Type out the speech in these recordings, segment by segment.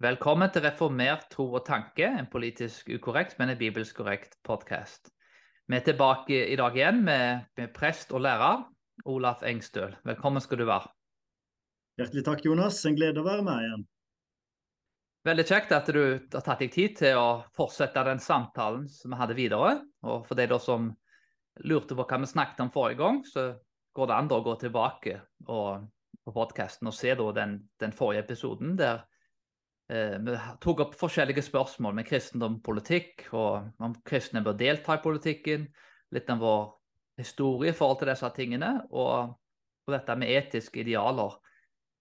Velkommen til Reformert tro og tanke, en politisk ukorrekt, men en bibelsk korrekt podkast. Vi er tilbake i dag igjen med, med prest og lærer Olaf Engstøl. Velkommen skal du være. Hjertelig takk, Jonas. En glede å være med igjen. Veldig kjekt at du har tatt deg tid til å fortsette den samtalen som vi hadde videre. Og for de som lurte på hva vi snakket om forrige gang, så går det an å gå tilbake og, på podkasten og se den, den forrige episoden der vi tok opp forskjellige spørsmål med kristendom og politikk, og om kristne bør delta i politikken. Litt om vår historie i forhold til disse tingene, og dette med etiske idealer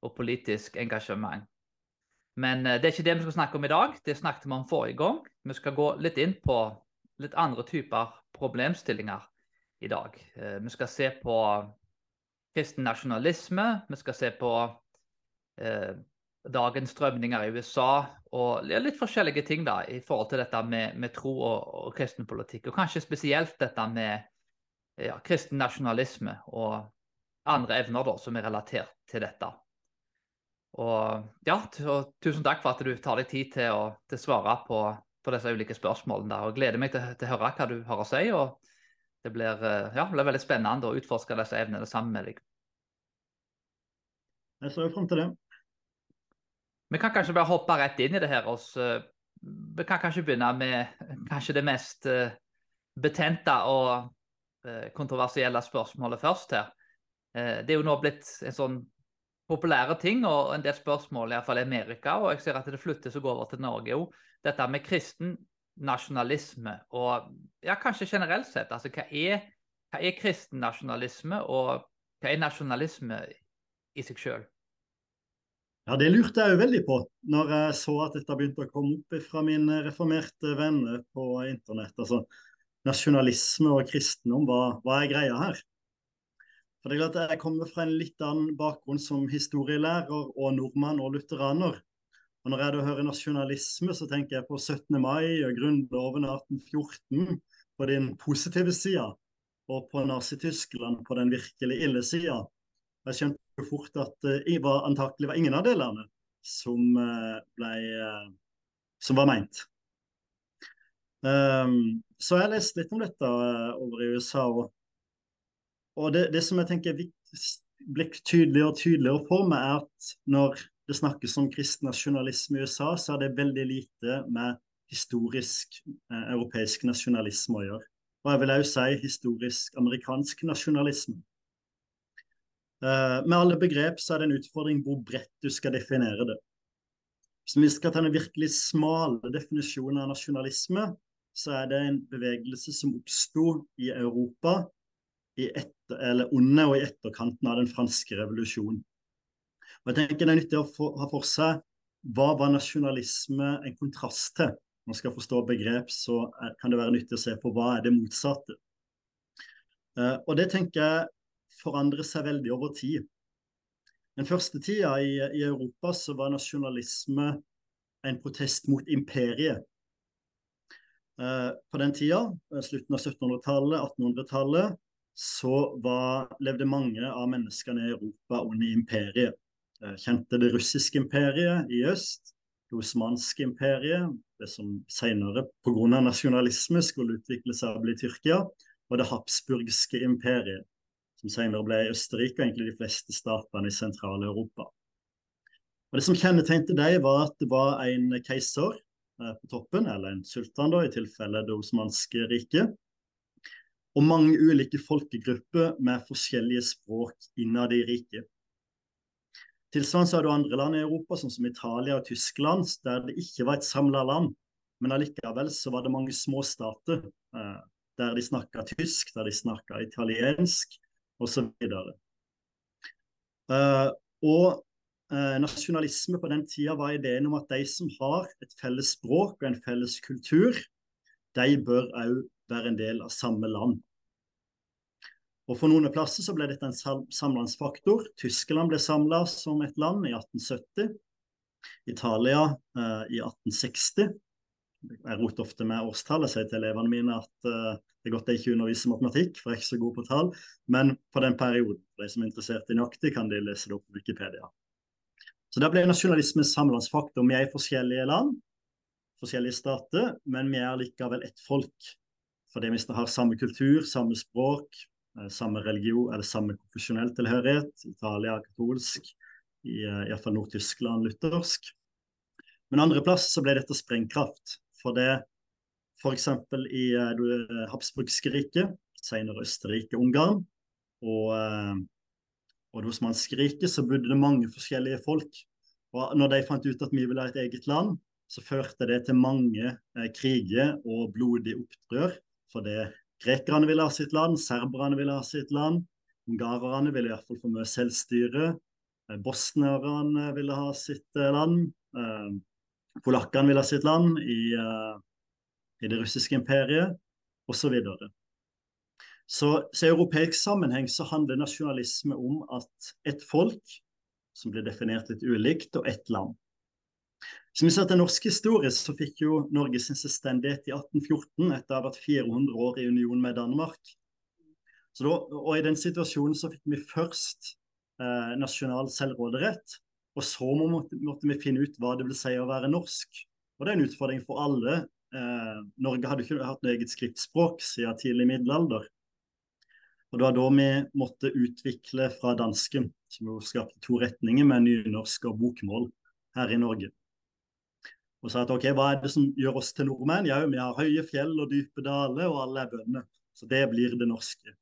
og politisk engasjement. Men eh, det er ikke det vi skal snakke om i dag. Det snakket vi om forrige gang. Vi skal gå litt inn på litt andre typer problemstillinger i dag. Eh, vi skal se på kristen nasjonalisme. Vi skal se på eh, dagens strømninger i USA og litt forskjellige ting da, i forhold til dette med, med tro og, og kristen politikk. Og kanskje spesielt dette med ja, kristen nasjonalisme og andre evner da, som er relatert til dette. Og ja, og tusen takk for at du tar deg tid til å til svare på, på, disse ulike spørsmålene. Og gleder meg til, til, å høre hva du har å si. og Det blir, eh, ja, blir veldig spennende å utforske disse evnene sammen med deg. Jeg ser fram til det. Vi kan kanskje bare hoppe rett inn i det her. Også. Vi kan kanskje begynne med kanskje det mest eh, betente og eh, kontroversielle spørsmålet først her. Eh, det er jo nå blitt en sånn populære ting og en del spørsmål, iallfall i Amerika, og jeg ser at det flyttes og går over til Norge òg. Dette med kristen nasjonalisme og ja, kanskje generelt sett. altså Hva er, hva er kristen nasjonalisme, og hva er nasjonalisme i seg sjøl? Ja, Det lurte jeg jo veldig på når jeg så at dette begynte å komme opp fra mine reformerte venner på internett. Altså, Nasjonalisme og kristendom, hva, hva er greia her? For det er klart Jeg kommer fra en litt annen bakgrunn som historielærer og nordmann og lutheraner. Og Når jeg da hører nasjonalisme, så tenker jeg på 17. mai og Grunnloven 1814 på din positive sida, og på Nazi-Tyskland på den virkelig ille sida. Jeg skjønte fort at det var antakelig var ingen av delene som, uh, ble, uh, som var meint. Um, så jeg har lest litt om dette over i USA. Og, og det, det, som jeg tenker blir tydeligere og tydeligere for meg, er at når det snakkes om kristen nasjonalisme i USA, så har det veldig lite med historisk europeisk nasjonalisme å gjøre. Og jeg vil også si historisk amerikansk nasjonalisme. Uh, med alle begrep så er det en utfordring hvor bredt du skal definere det. Hvis vi skal ta den virkelig smale definisjonen av nasjonalisme, så er det en bevegelse som oppsto i Europa i etter, under og i etterkanten av den franske revolusjonen. Og jeg tenker Det er nyttig å ha for seg hva var nasjonalisme en kontrast til. Når man skal forstå begrep, så kan det være nyttig å se på hva er det motsatte. Uh, og det tenker jeg forandrer seg veldig over tid. Den første tida i, i Europa så var nasjonalisme en protest mot imperiet. Eh, på den tida, eh, slutten av 1700-tallet, 1800-tallet, så var, levde mange av menneskene i Europa under imperiet. Eh, kjente det russiske imperiet i øst, det osmanske imperiet, det som senere pga. nasjonalisme skulle utvikle seg og bli Tyrkia, og det habsburgske imperiet som senere ble Østerrike og egentlig de fleste statene i Sentral-Europa. Og Det som kjennetegnte dem, var at det var en keiser eh, på toppen, eller en sultan da, i tilfelle det osmanske riket, og mange ulike folkegrupper med forskjellige språk innad i riket. Tilsvarende er det andre land i Europa, sånn som Italia og Tyskland, der det ikke var et samla land, men allikevel så var det mange småstater eh, der de snakka tysk, der de snakka italiensk, osv. Og uh, nasjonalisme på den tida var ideen om at de som har et felles språk og en felles kultur, de bør òg være en del av samme land. Og For noen plasser så ble dette en samlandsfaktor. Tyskland ble samla som et land i 1870. Italia eh, i 1860. Jeg roter ofte med årstallet, sier til elevene mine at uh, det er godt jeg ikke underviser matematikk, for jeg er ikke så god på tall. Men på den perioden, de som er interessert i nøyaktig, kan de lese det opp på Wikipedia. Så da ble nasjonalismen samlandsfaktor. Vi er i forskjellige land, forskjellige stater, men vi er likevel ett folk. Fordi vi har samme kultur, samme språk, eh, samme religion eller samme konfesjonell tilhørighet. Italia er katolsk, iallfall Nord-Tyskland luthersk. Men andre plass så ble dette sprengkraft. For det f.eks. i uh, Habsburgske riket, senere Østerrike, Ungarn, og uh, og det Osmanske riket så bodde det mange forskjellige folk. Og når de fant ut at vi ville ha et eget land, så førte det til mange eh, kriger og blodige opprør. Det grekerne ville ha sitt land, serberne ville ha sitt land, ungarerne ville i hvert fall få mye selvstyre. Eh, bosnierne ville ha sitt eh, land. Polakkene ville ha sitt land i, eh, i det russiske imperiet, osv. Så, så i europeisk sammenheng så handler nasjonalisme om at et folk, som blir definert litt ulikt, og ett land. Som vi ser til norsk historie, så fikk jo Norge sin selvstendighet i 1814 etter å ha vært 400 år i union med Danmark. Da, og I den situasjonen så fikk vi først eh, nasjonal selvråderett, og så måtte, måtte, vi finne ut hva det vil si å være norsk. Og Det er en utfordring for alle. Eh, Norge hadde ikke hatt noe eget skriftspråk siden tidlig middelalder. Og Det var da vi måtte utvikle fra dansken, som jo skapte to retninger med nynorsk og bokmål her i Norge. Og sa at ok, hva er det som gjør oss til nordmenn? Ja, vi har høye fjell og dype daler, og alle er bønder. Så det blir det norske.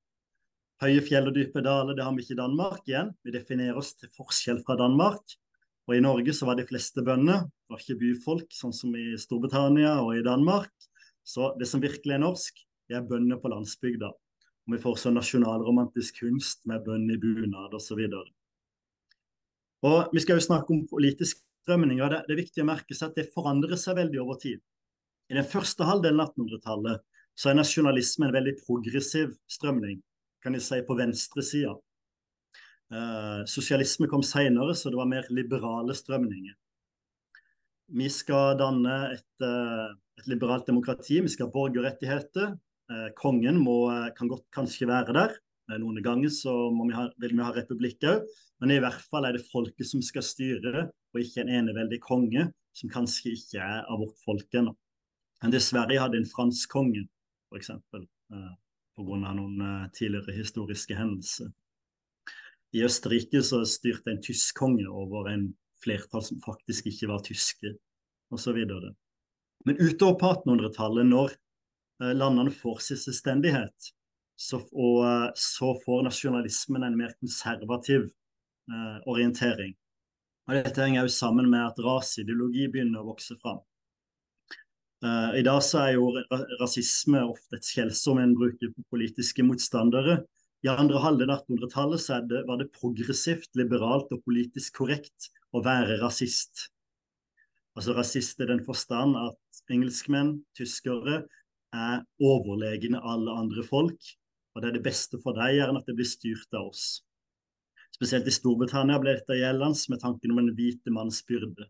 Høye fjell og dype daler, det har vi ikke i Danmark igjen. Vi definerer oss til forskjell fra Danmark. Og i Norge så var de fleste bønder, var ikke byfolk, sånn som i Storbritannia og i Danmark. Så det som virkelig er norsk, det er bønder på landsbygda. Og vi får sånn nasjonalromantisk kunst med bønn i bunad osv. Vi skal jo snakke om politiske strømninger. Det, det er viktig å merke seg at det forandrer seg veldig over tid. I den første halvdelen av 1800-tallet så er nasjonalisme en veldig progressiv strømning, kan jeg si, på venstresida. Eh, sosialisme kom senere, så det var mer liberale strømninger. Vi skal danne et, eh, et liberalt demokrati, vi skal ha borgerrettigheter, Eh, kongen må, kan godt kanskje være der. Noen ganger så vi ha, vil vi ha republikk òg, men i hvert fall er det folket som skal styre, og ikke en eneveldig konge, som kanskje ikke er av vårt folk ennå. Dessverre hadde en fransk konge, f.eks. Pga. noen tidligere historiske hendelser. I Østerrike så styrte en tysk konge over en flertall som faktisk ikke var tyske, osv. Men utover på 1800-tallet, når Eh, landene får sin selvstendighet, så, og eh, så får nasjonalismen en mer konservativ eh, orientering. Og Dette henger jo sammen med at raseideologi begynner å vokse fram. Eh, I dag så er jo rasisme ofte et skjellsord en bruker på politiske motstandere. I andre halvdel av 1800-tallet så det, var det progressivt, liberalt og politisk korrekt å være rasist. Altså rasist i den forstand at engelskmenn, tyskere, er overlegne alle andre folk. Og det er det beste for deg, gjerne at det blir styrt av oss. Spesielt i Storbritannia ble dette gjeldende med tanken om en hvite manns byrde.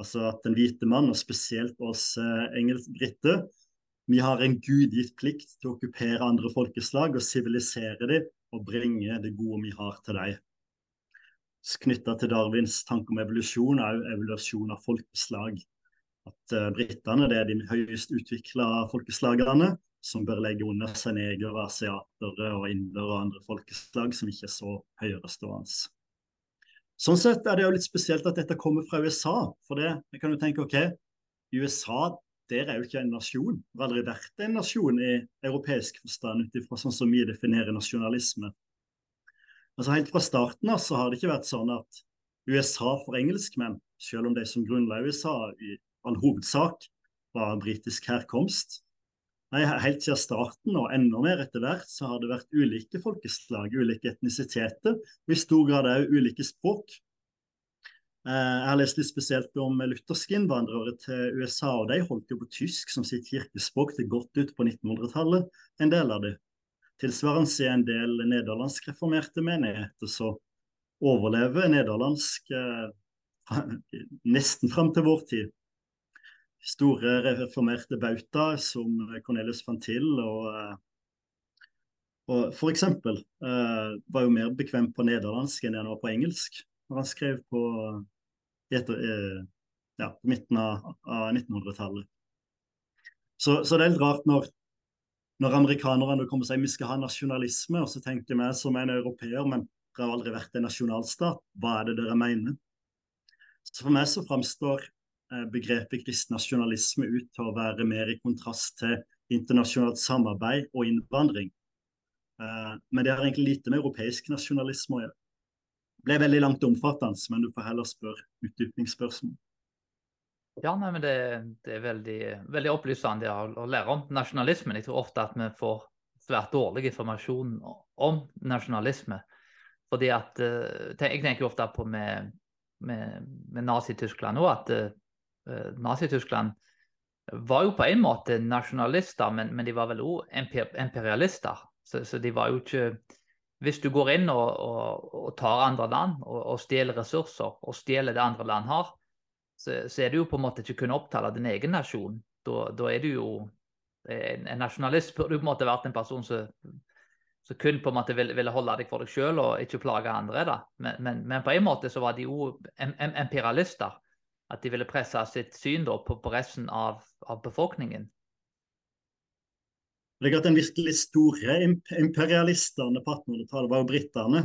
Altså at en hvite mann, og spesielt oss eh, engelskbriter, vi har en gudgitt plikt til å okkupere andre folkeslag og sivilisere dem og bringe det gode vi har til dem. Knytta til Darwins tanke om evolusjon er evolusjon av folkeslag at uh, britene er de høyest utvikla folkeslagene, som bør legge under seg negere, asiatere og indere og andre folkeslag som ikke er så høyerestående. Sånn sett er det jo litt spesielt at dette kommer fra USA. For det jeg kan jo tenke ok, USA der er jo ikke en nasjon. Det har aldri vært en nasjon i europeisk forstand ut ifra sånn som vi definerer nasjonalisme. Altså Helt fra starten av så har det ikke vært sånn at USA for engelskmenn, selv om de som grunnla USA i all hovedsak var britisk herkomst. Nei, Helt siden starten, og enda mer etter hvert, så har det vært ulike folkeslag, ulike etnisiteter, og i stor grad òg ulike språk. Eh, jeg har lest litt spesielt om lutherske innvandrere til USA, og de holdt jo på tysk som sitt kirkespråk til godt ut på 1900-tallet, en del av det. Tilsvarende i en del nederlandskreformerte menigheter så overlever nederlandsk eh, nesten fram til vår tid store reformerte bauta som Cornelius van Til og, eh, og uh, var jo mer bekvem på nederlandsk enn han var på engelsk når han skrev på etter, ja, på midten av, av 1900-tallet. Så, så, det er litt rart når, når amerikanerne kommer og sier vi skal ha nasjonalisme, og så tenker vi som en europeer, men dere har aldri vært en nasjonalstat. Hva er det dere mener? Så For meg så framstår eh, begrepet kristen nasjonalisme ut til å være mer i kontrast til internasjonalt samarbeid og innvandring. Eh, men det har egentlig lite med europeisk nasjonalisme å gjøre. Ble veldig langt omfattende, men du får heller spørre utdypningsspørsmål. Ja, nei, men det, det er veldig, veldig opplysende å, å, lære om nasjonalismen. Jeg tror ofte at vi får svært dårlig informasjon om nasjonalisme. Fordi at uh, Jeg tenker ofte på med, med, med Nazi-Tyskland òg, at uh, Nazi-Tyskland var jo på en måte nasjonalister, men, men de var vel òg imperialister. Så, så, de var jo ikke Hvis du går inn og, og, og tar andre land og, og, stjeler ressurser, og stjeler det andre land har, så, så, er du jo på en måte ikke kun opptatt av din egen nasjon. Da, da er du jo en, en nasjonalist burde på en måte vært en person som som kun på en måte ville, ville holde deg for deg sjøl og ikke plage andre. da. Men, men, men, på en måte så var de jo imperialister. At de ville presse sitt syn da på, på resten av, av befolkningen. Det er at Den virkelig store imperialistene på 1800-tallet var jo britene.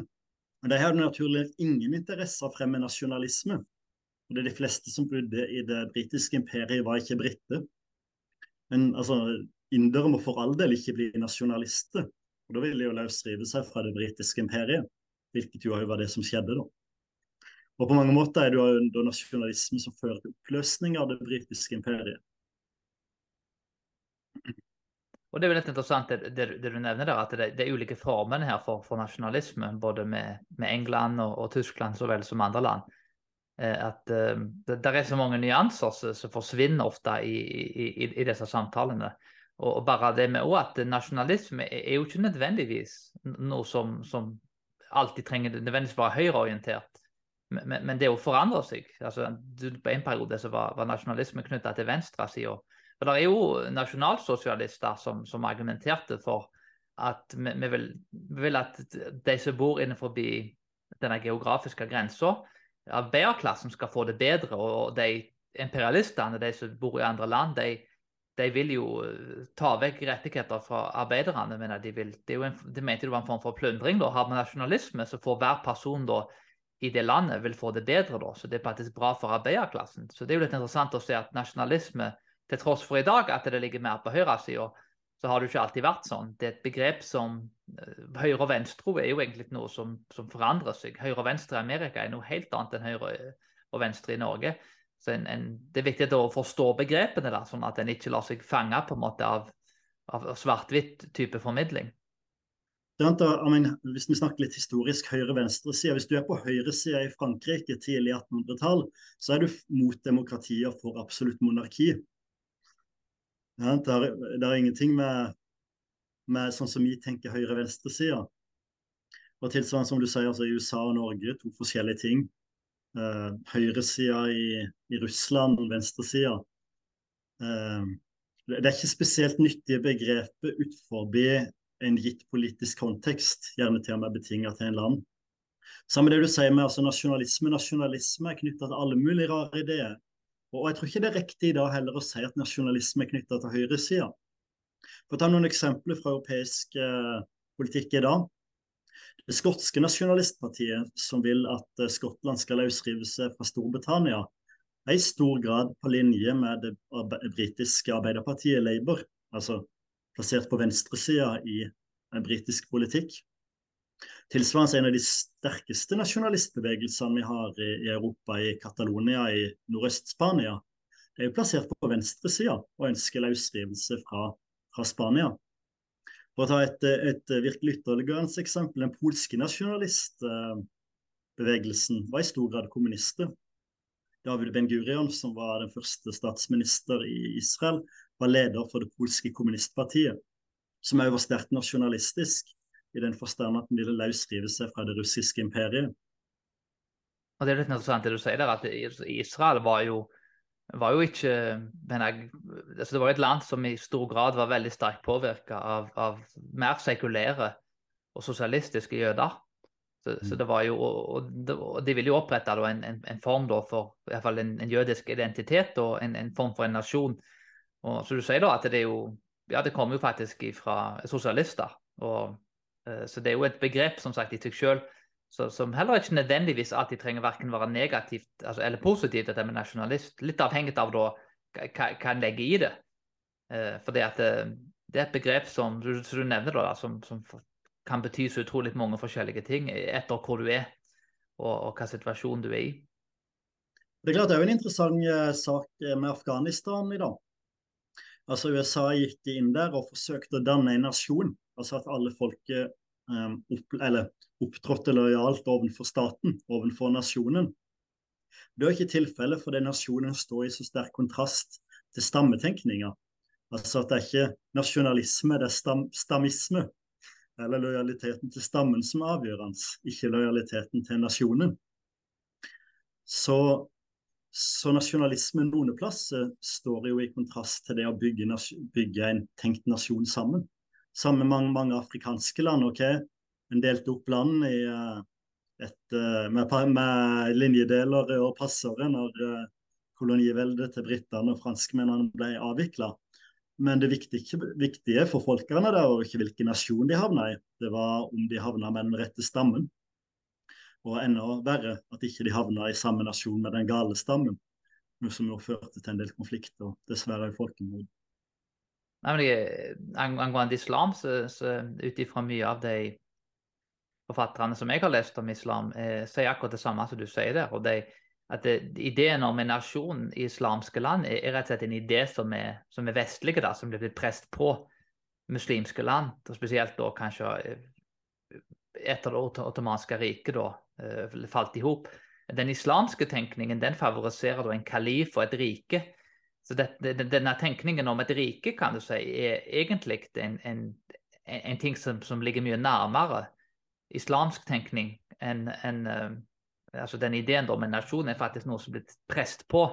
Men de hadde naturlig ingen interesse av å fremme nasjonalisme. Og det er De fleste som bodde i det britiske imperiet, var ikke briter. Men altså, indere må for all del ikke bli nasjonalister. Og Da ville de jo løsrive seg fra det britiske imperiet, hvilket jo var det som skjedde da. Og På mange måter er det jo nasjonalisme som fører til oppløsning av det britiske imperiet. Og Det er jo litt interessant det, det, det du nevner der, at det, det, er ulike former her for, for nasjonalisme, både med, med England og, og, Tyskland så vel som andre land. Eh, at eh, det, er så mange nyanser som forsvinner ofte i, i, i, disse samtalene. Og bare det med at nasjonalisme er jo ikke nødvendigvis noe som, som alltid trenger nødvendigvis være høyreorientert. Men, men, det å forandre seg altså, På en periode så var, var nasjonalisme knytta til venstresida. For det er jo nasjonalsosialister som, som argumenterte for at vi, vi, vil, vi, vil, at de som bor innenfor denne geografiske grensa, arbeiderklassen skal få det bedre. Og de imperialistene, de som bor i andre land, de, de vil jo eh, ta vekk rettigheter fra arbeiderne. mener De vil, det, en, de mente det var en form for plundring. da, Har man nasjonalisme, så får hver person da i det landet vil få det bedre. da, så Det er faktisk bra for arbeiderklassen. Så Det er jo litt interessant å se at nasjonalisme, til tross for i dag at det ligger mer på høyresida, så har det ikke alltid vært sånn. Det er et begrep som eh, Høyre og venstre er jo egentlig noe som, som forandrer seg. Høyre og venstre i Amerika er noe helt annet enn høyre og venstre i Norge. Så en, en, det er viktig å forstå begrepene, der, sånn at en ikke lar seg fange på en måte av, av svart-hvitt type formidling. hvis vi snakker litt historisk høyre-venstre-side, Hvis du er på høyresida i Frankrike tidlig 1800-tall, så er du mot demokrati og for absolutt monarki. Ja, det, er, det er ingenting med, med sånn som vi tenker høyre-venstre-sida. Og tilsvarende som du sier, altså USA og Norge, to forskjellige ting eh, høyresida i, i, Russland, venstresida. Eh, det er ikke spesielt nyttige begreper utenfor en gitt politisk kontekst, gjerne til og med betinget til en land. Samme det du sier med altså nasjonalisme. Nasjonalisme er knytta til alle mulige rare ideer. Og jeg tror ikke det er riktig i dag heller å si at nasjonalisme er knytta til høyresida. For å ta noen eksempler fra europeisk eh, politikk i dag. Det skotske nasjonalistpartiet, som vil at eh, Skottland skal løsrive seg fra Storbritannia, er i stor grad på linje med det britiske arbeiderpartiet Labour, altså plassert på venstresida i en britisk politikk. Tilsvarende en av de sterkeste nasjonalistbevegelsene vi har i, i Europa, i Catalonia i Nordøst-Spania, er jo plassert på venstresida og ønsker løsrivelse fra, fra Spania. For å ta et, et virkelig ytterliggående eksempel. Den polske nasjonalistbevegelsen var i stor grad kommunister. David Ben-Gurion, som var den første statsminister i Israel, var leder for det polske kommunistpartiet, som òg var sterkt nasjonalistisk, i den forstand at den ville løsrive seg fra det russiske imperiet. Og Det er litt interessant det du sier der, at Israel var jo var jo ikke jeg, altså Det var et land som i stor grad var veldig sterkt påvirka av, av, mer sekulære og sosialistiske jøder. Så, så det var jo, og, og De ville jo opprette en, en, en, form da for i hvert fall en, en jødisk identitet og en, en, form for en nasjon. Og så du sier da at det er jo ja, det kommer jo faktisk fra sosialister. og Så det er jo et begrep som sagt i seg selv som heller ikke nødvendigvis alltid trenger verken være negativt altså, eller positivt, dette med nasjonalist. Litt avhengig av da, hva, en legger i det. Uh, for det, uh, det er et begrep som, som du nevner da, som, som kan bety så utrolig mange forskjellige ting etter hvor du er og, og hva situasjon du er i. Det er klart det er jo en interessant sak eh, med Afghanistan i dag. Altså USA gikk inn der og forsøkte å danne en nasjon. Altså at alle folket um, opp, eller opptrådte lojalt overfor staten, overfor nasjonen. Det er ikke tilfellet fordi nasjonen står i så sterk kontrast til stammetenkninga. Altså at det er ikke nasjonalisme, det er stam, stammisme eller lojaliteten til stammen som er avgjørende, ikke lojaliteten til nasjonen. Så, så nasjonalismen noen plasser står jo i kontrast til det å bygge, bygge en tenkt nasjon sammen. Sammen med mange, mange afrikanske land. ok? En delte opp land i uh, et, uh, med, med, linjedeler og passere når uh, koloniveldet til britene og franskmennene ble avvikla. Men det viktige, viktige for folkene der var ikke hvilken nasjon de havna i, det var om de havna med den rette stammen. Og enda verre at ikke de havna i samme nasjon med den gale stammen. Noe som jo førte til en del konflikter, dessverre folkemord. Angående islam, så, så ut ifra mye av de forfatterne som jeg har lest om islam, eh, sier akkurat det samme som du sier der. og de at det, ideen om en nasjon i islamske land er, er rett og slett en idé som er, som er vestlige, da, som blir blitt presset på muslimske land. og Spesielt da kanskje eh, etter det ottomanske riket da, eh, falt i hop. Den islamske tenkningen den favoriserer da en kalif og et rike. Så det, denne tenkningen om et rike kan du si, er egentlig en, en, en ting som, som, ligger mye nærmere islamsk tenkning enn en, eh, altså den ideen om en nasjon er faktisk noe som blitt presset på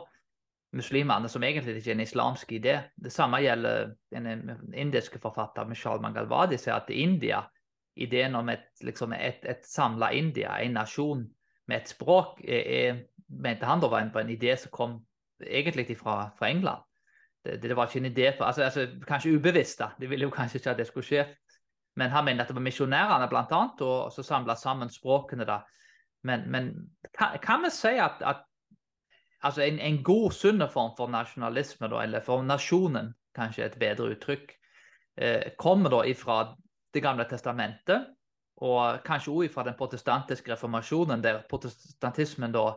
muslimene, som egentlig ikke er en islamsk idé. Det samme gjelder den indiske forfatter Mishal Mangalwadi, sier at India, ideen om et, liksom et, et samla India, en nasjon med et språk, er, mente han da var en, en idé som kom egentlig fra, fra England. Det, det, var ikke en idé for, altså, altså, Kanskje ubevisst, da. De ville jo kanskje ikke at det skulle skje. Men han mente at det var misjonærene blant annet, og så samla sammen språkene da men, men kan, vi si at, at altså en, en, god, sunn form for nasjonalisme, da, eller for nasjonen, kanskje et bedre uttrykk, eh, kommer da ifra Det gamle testamentet, og kanskje òg fra den protestantiske reformasjonen, der protestantismen da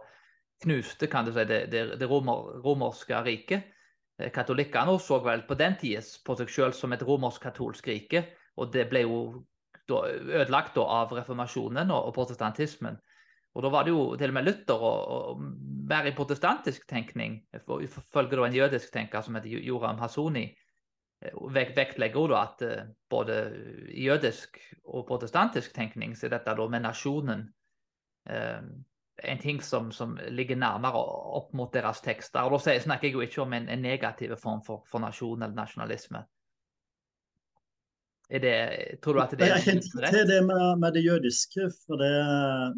knuste kan du si, det, det, det romer, romerske riket. Eh, katolikkene så vel på den tida på seg selv som et romersk-katolsk rike, og det ble jo da ødelagt da av reformasjonen og, og protestantismen. Og da var det jo til og med Luther og, og mer i protestantisk tenkning, ifølge en jødisk tenker som heter Joram Hasoni, eh, vektlegger da at både både jødisk og protestantisk tenkning så er dette da med nasjonen uh, en ting som, som, ligger nærmere opp mot deres tekster. Og Da snakker jeg jo ikke om en, en negativ form for, for nasjon eller nasjonalisme. Det, tror du at det er Jeg kjente ikke til det med, med, det jødiske. for det,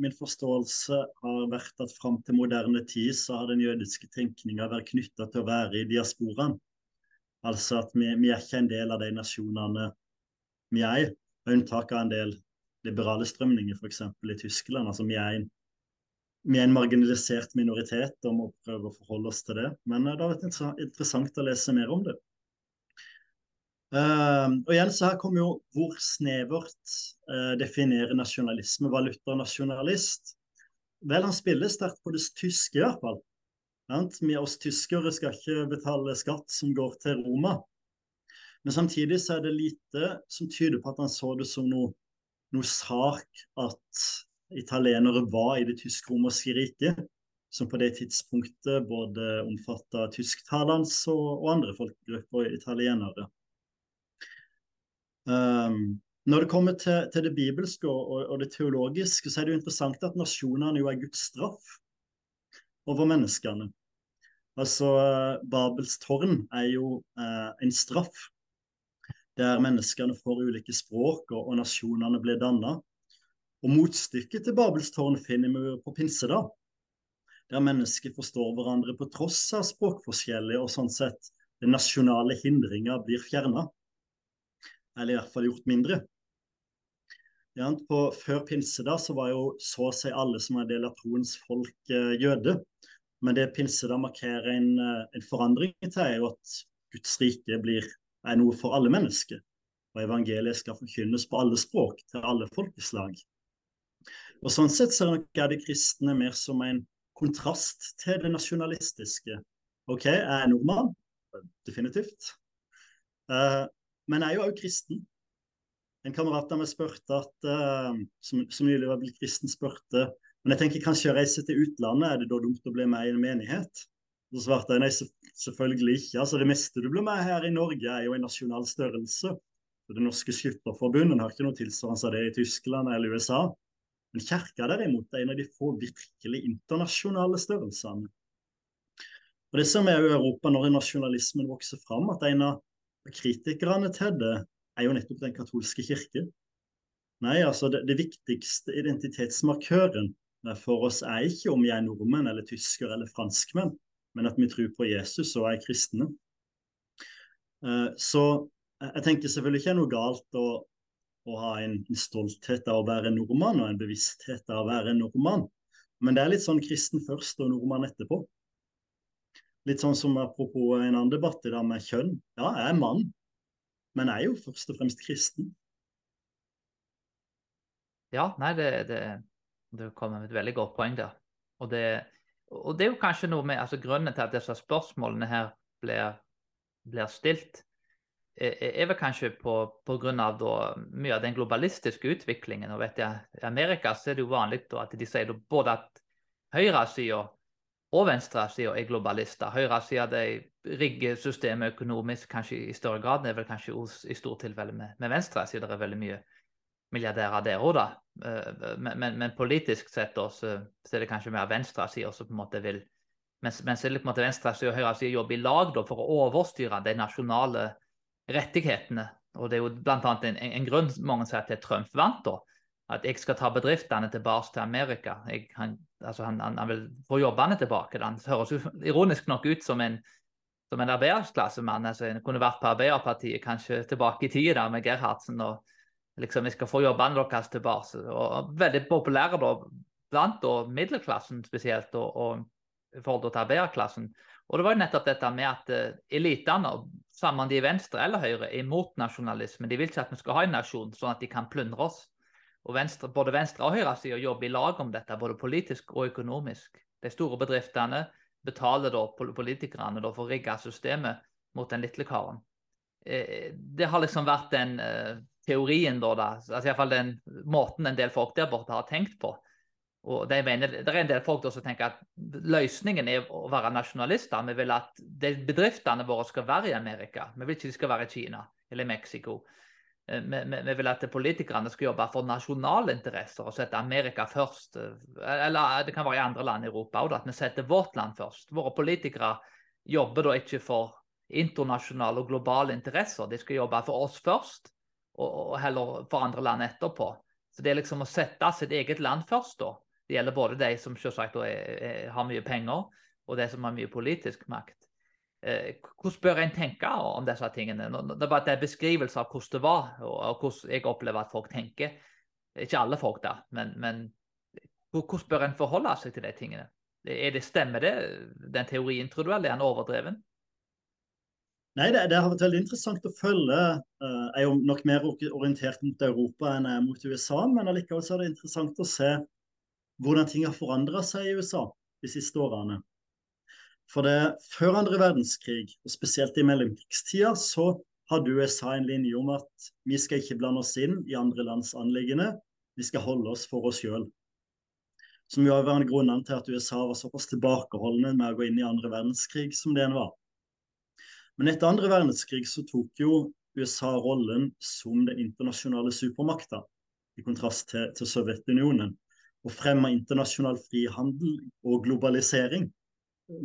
Min forståelse har vært at fram til moderne tid så har den jødiske tenkninga vært knytta til å være i diasporaen. Altså at vi, vi, er ikke en del av de nasjonene vi er, med unntak av en del liberale strømninger, f.eks. i Tyskland. Altså vi er, en, vi er en marginalisert minoritet og må prøve å forholde oss til det. Men det har vært interessant å lese mer om det. Uh, og igjen så her kommer jo hvor snevert uh, definerer nasjonalisme. valuta Luther nasjonalist? Vel, han spiller sterkt på det tyske, i hvert fall. Vi oss tyskere skal ikke betale skatt som går til Roma. Men samtidig så er det lite som tyder på at han så det som noe, noe sak at italienere var i det tysk-romerske riket, som på det tidspunktet både omfatta tysktalende og, og andre folkegrupper italienere. Um, når det kommer til, til det bibelske og, og, og, det teologiske, så er det jo interessant at nasjonene jo er Guds straff over menneskene. Altså, Babels tårn er jo eh, en straff der menneskene får ulike språk og, og nasjonene blir danna. Og motstykket til Babels tårn finner vi på pinsedag, der mennesker forstår hverandre på tross av språkforskjeller, og sånn sett den nasjonale hindringa blir fjerna. Eller i hvert fall gjort mindre. På, før pinsedag så var jo så å si alle som er en del av troens folk, eh, jøde. Men det pinsedag markerer en, eh, en forandring til, er jo at Guds rike blir, er noe for alle mennesker. Og evangeliet skal forkynnes på alle språk, til alle folkeslag. Og Sånn sett så er det kristne mer som en kontrast til det nasjonalistiske. OK, jeg er nordmann, definitivt. Uh, men jeg er jo òg kristen. En kamerat av meg spurte at, uh, som, som, nylig var blitt kristen, spurte men jeg tenker kanskje å reise til utlandet, er det da dumt å bli med i en menighet? Så svarte jeg nei, selvfølgelig ikke. Altså Det meste du blir med her i Norge, er jo en nasjonal størrelse. Det norske skytterforbundet har ikke noe tilsvarende av det i Tyskland eller USA. Men kirka derimot er en av de få virkelig internasjonale størrelsene. Og Det som er i Europa når nasjonalismen vokser fram, at en av kritikerne til det er jo nettopp den katolske kirke. Nei, altså det, det viktigste identitetsmarkøren for oss er ikke om vi er nordmenn eller tysker eller franskmenn, men at vi tror på Jesus og er kristne. Eh, så jeg tenker selvfølgelig ikke er noe galt å å ha en, stolthet av å være nordmann og en bevissthet av å være nordmann. Men det er litt sånn kristen først og nordmann etterpå. Litt sånn som apropos en annen debatt det der med kjønn. Ja, jeg er mann, men jeg er jo først og fremst kristen. Ja, nei, det, det, det kommer med et veldig godt poeng der. Og det, og det er jo kanskje noe med altså Grunnen til at disse spørsmålene her blir, blir stilt, er vel kanskje på, på av mye av den globalistiske utviklingen. og vet jeg, I Amerika så er det jo vanlig at de sier både at høyresida og venstresida er globalister. Høyresida rigger systemet økonomisk kanskje i større grad. Det er vel kanskje i stort tilfelle med, med venstresida. Det er veldig mye milliardærer der òg, da. Eh, men, men, men, politisk sett da, så, er det kanskje mer venstresida som på en måte vil Mens, mens venstresida og høyresida jobber i lag da, for å overstyre de nasjonale rettighetene. Og det er jo bl.a. En, en, grunn mange sier til Trump vant, da. At jeg skal ta bedriftene tilbake til Amerika. Jeg, han, altså han, han, han, vil få jobbene tilbake. Han høres jo ironisk nok ut som en, som en arbeiderklassemann. Altså, en kunne vært på Arbeiderpartiet kanskje tilbake i tida med Gerhardsen. og liksom, Vi skal få jobbene deres tilbake. Og veldig populære da, blant da, middelklassen spesielt, og, og i forhold til arbeiderklassen. Og det var jo nettopp dette med at uh, elitene, sammen de venstre eller høyre, er imot nasjonalisme. De vil ikke at vi skal ha en nasjon sånn at de kan plyndre oss. Og venstre, Både venstre og høyresida jobber i lag om dette, både politisk og økonomisk. De store bedriftene betaler da politikerne da, for å rigge systemet mot den lille karen. Eh, det har liksom vært den eh, teorien, da, da altså iallfall den måten en del folk der borte har tenkt på. Og de mener, Det er en del folk som tenker at løsningen er å være nasjonalister. Vi vil at bedriftene våre skal være i Amerika. Vi vil ikke de skal være i Kina eller Mexico. Eh, vi, vi, vi, vil at politikerne skal jobbe for nasjonale interesser og sette Amerika først. Eh, eller det kan være i andre land i Europa òg, at vi setter vårt land først. Våre politikere jobber da ikke for internasjonale og globale interesser. De skal jobbe for oss først, og, og heller for andre land etterpå. Så det er liksom å sette sitt eget land først, da det gjelder både de som selvsagt er, er, har mye penger, og de som har mye politisk makt. Eh, hvordan bør en tenke om disse tingene? Det var en beskrivelse av hvordan det var, og hvordan jeg opplever at folk tenker. Ikke alle folk, da, men, men hvordan bør en forholde seg til de tingene? Er det, stemmer det, den teorien, tror du, eller er den overdreven? Nei, det, det, har vært veldig interessant å følge. Jeg er jo nok mer orientert mot Europa enn jeg er mot USA, men allikevel er det interessant å se hvordan ting har forandra seg i USA de siste årene. For det, Før andre verdenskrig, og spesielt i mellomkrigstida, så hadde USA en linje om at vi skal ikke blande oss inn i andre lands anliggende, vi skal holde oss for oss sjøl. Som jo var en grunnen til at USA var såpass tilbakeholdne med å gå inn i andre verdenskrig som det en var. Men etter andre verdenskrig så tok jo USA rollen som den internasjonale supermakta, i kontrast til, til Sovjetunionen og fremme internasjonal frihandel og globalisering